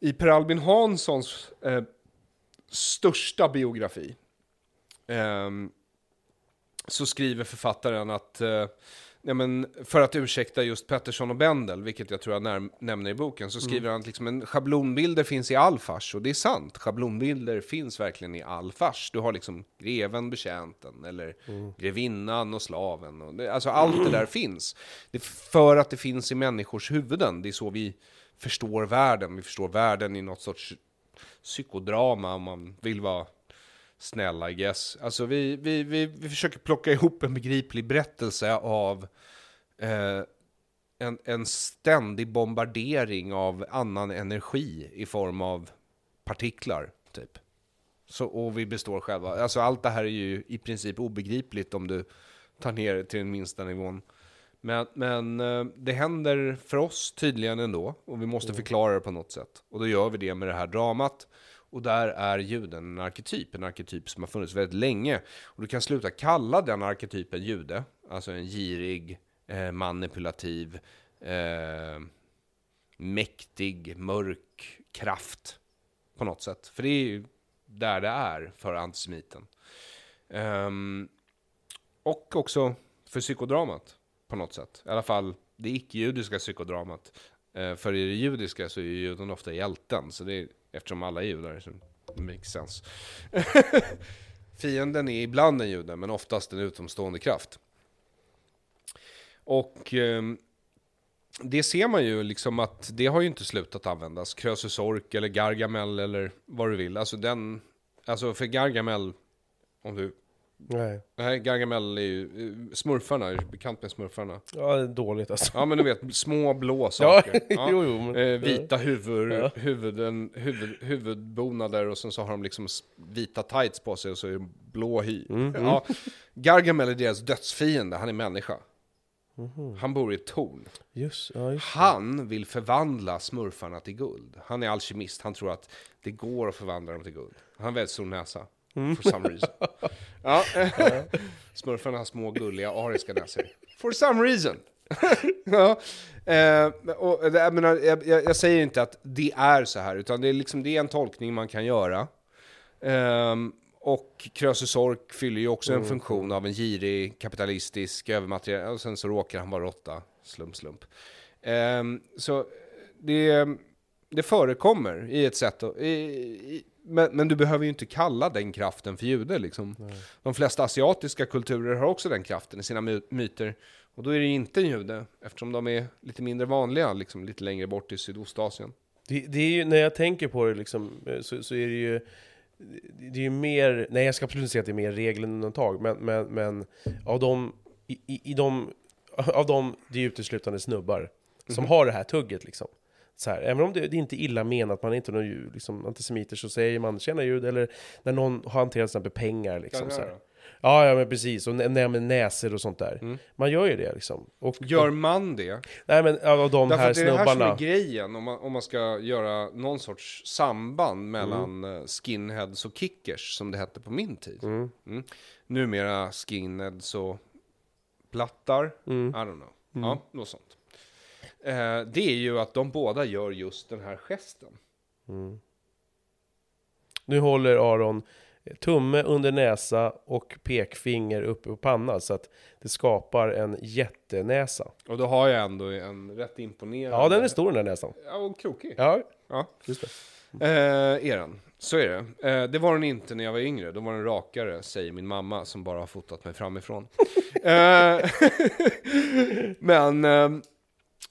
[SPEAKER 2] i Per Albin Hanssons eh, största biografi ehm, så skriver författaren att eh, ja, men för att ursäkta just Pettersson och Bendel, vilket jag tror jag nämner i boken, så skriver han att liksom en schablonbilder finns i all fars, och det är sant. Schablonbilder finns verkligen i all fars. Du har liksom greven, betjänten, eller grevinnan och slaven. Och det, alltså allt det där finns. Det för att det finns i människors huvuden. Det är så vi förstår världen. Vi förstår världen i något sorts psykodrama, om man vill vara snäll, I guess. Alltså vi, vi, vi, vi försöker plocka ihop en begriplig berättelse av eh, en, en ständig bombardering av annan energi i form av partiklar, typ. Så, och vi består själva. Alltså allt det här är ju i princip obegripligt om du tar ner det till den minsta nivån. Men, men eh, det händer för oss tydligen ändå, och vi måste förklara det på något sätt. Och då gör vi det med det här dramat. Och där är juden en arketyp, en arketyp som har funnits väldigt länge. Och du kan sluta kalla den arketypen jude, alltså en girig, eh, manipulativ, eh, mäktig, mörk kraft på något sätt. För det är ju där det är för antisemiten. Ehm, och också för psykodramat på något sätt. I alla fall det icke-judiska psykodramat. Eh, för i det judiska så är juden ofta hjälten, så det är, eftersom alla är judar så makes sense. Fienden är ibland en jude, men oftast en utomstående kraft. Och eh, det ser man ju liksom att det har ju inte slutat användas. Krösus Ork eller Gargamel eller vad du vill. Alltså den, alltså för Gargamel, om du,
[SPEAKER 1] Nej.
[SPEAKER 2] nej Gargamel är ju, eh, smurfarna, är du bekant med smurfarna?
[SPEAKER 1] Ja, det är dåligt alltså.
[SPEAKER 2] Ja men du vet, små blå saker. Ja.
[SPEAKER 1] jo, jo. Men,
[SPEAKER 2] Eh, vita huvud,
[SPEAKER 1] Ja.
[SPEAKER 2] huvuden, huvud, huvudbonader och sen så har de liksom vita tights på sig och så är det blå hy.
[SPEAKER 1] Mm,
[SPEAKER 2] Ja, Gargamel är deras dödsfiende, han är människa.
[SPEAKER 1] Mhm.
[SPEAKER 2] Han bor i ett torn.
[SPEAKER 1] Just, ja, just.
[SPEAKER 2] Han vill förvandla smurfarna till guld. Han är alkemist, han tror att det går att förvandla dem till guld. Han har väldigt stor näsa.
[SPEAKER 1] Mm.
[SPEAKER 2] For some reason. Ja. Smurfarna har små gulliga ariska näsor. For some reason. ja. eh, och, jag, menar, jag, jag, säger inte att det är så här, utan det är, liksom, det är en tolkning man kan göra. Ehm, och Krösus Sork fyller ju också en funktion av en girig, kapitalistisk, övermateriell, och sen så råkar han vara råtta. Slump, slump. Ehm, så det, det förekommer i ett sätt, i, i, men, men du behöver ju inte kalla den kraften för jude liksom. De flesta asiatiska kulturer har också den kraften i sina my- myter. Och då är det inte en jude, eftersom de är lite mindre vanliga, liksom lite längre bort i Sydostasien.
[SPEAKER 1] Det, det är ju, när jag tänker på det liksom, eh, så, så är det ju det är ju mer, nej jag ska absolut inte säga att det är mer regel än undantag, men, men, men av de, i, i, de, av de, det är uteslutande snubbar som har det här tugget liksom. Så här, även om det, det är inte är illa menat, man är inte någon liksom, antisemiter, så säger man tjena jud, eller när någon har hanterat till exempel pengar liksom. Så här. Ja, ja men precis, och nä- med näsor och sånt där. Man gör ju det liksom. Och,
[SPEAKER 2] Gör man det?
[SPEAKER 1] nej men av de
[SPEAKER 2] Därför
[SPEAKER 1] här
[SPEAKER 2] att det är det här som
[SPEAKER 1] snubbarna.
[SPEAKER 2] är grejen, om man, om man ska göra någon sorts samband mellan eh, skinheads och kickers, som det hette på min tid.
[SPEAKER 1] Mm.
[SPEAKER 2] Mm. Numera skinheads och plattar,
[SPEAKER 1] Mm.
[SPEAKER 2] I don't know. Ja, något sånt. Eh, det är ju att de båda gör just den här gesten.
[SPEAKER 1] Nu håller Aron tumme under näsa och pekfinger uppe på pannan så att det skapar en jättenäsa.
[SPEAKER 2] Och då har jag ändå en rätt imponerande...
[SPEAKER 1] Ja, den är stor den där näsan.
[SPEAKER 2] Ja, och krokig.
[SPEAKER 1] Ja,
[SPEAKER 2] Ja.
[SPEAKER 1] just det.
[SPEAKER 2] Eh, är den. Så är det. Eh, det var den inte när jag var yngre. Då var den rakare, säger min mamma som bara har fotat mig framifrån. eh, men,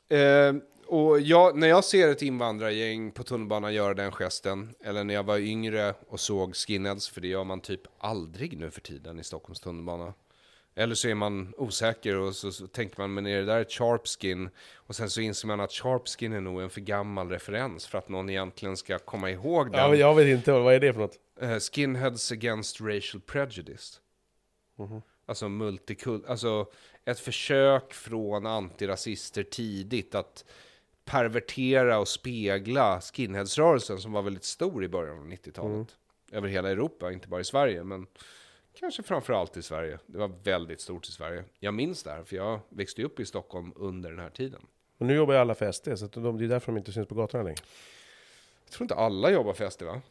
[SPEAKER 2] eh, och jag, när jag ser ett invandrargäng på tunnelbanan göra den gesten, eller när jag var yngre och såg skinheads, för det gör man typ aldrig nu för tiden i Stockholms tunnelbana. Eller så är man osäker och så, så tänker man, men är det där ett sharpskin? Och sen så inser man att sharpskin är nog en för gammal referens för att någon egentligen ska komma ihåg den.
[SPEAKER 1] Ja, jag vet inte, vad är det för något?
[SPEAKER 2] Eh, skinheads against racial prejudice. Alltså multikul, alltså ett försök från antirasister tidigt att pervertera och spegla skinheadsrörelsen som var väldigt stor i början av 90-talet. Över hela Europa, inte bara i Sverige, men kanske framför allt i Sverige. Det var väldigt stort i Sverige. Jag minns det här, för jag växte upp i Stockholm under den här tiden.
[SPEAKER 1] Och nu jobbar ju alla för SD, så de, det är därför de inte syns på gatorna längre.
[SPEAKER 2] Jag tror inte alla jobbar för SD, va?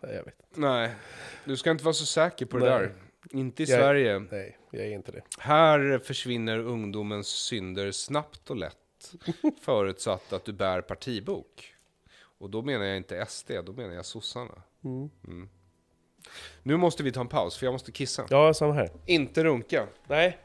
[SPEAKER 1] Nej, jag vet.
[SPEAKER 2] Nej, du ska inte vara så säker på det
[SPEAKER 1] Nej.
[SPEAKER 2] där. Inte i
[SPEAKER 1] Jag-
[SPEAKER 2] Sverige.
[SPEAKER 1] Nej, jag är inte det.
[SPEAKER 2] Här försvinner ungdomens synder snabbt och lätt, förutsatt att du bär partibok. Och då menar jag inte SD, då menar jag sossarna. Mm. Nu måste vi ta en paus, för jag måste kissa.
[SPEAKER 1] Ja, samma här.
[SPEAKER 2] Inte runka.
[SPEAKER 1] Nej,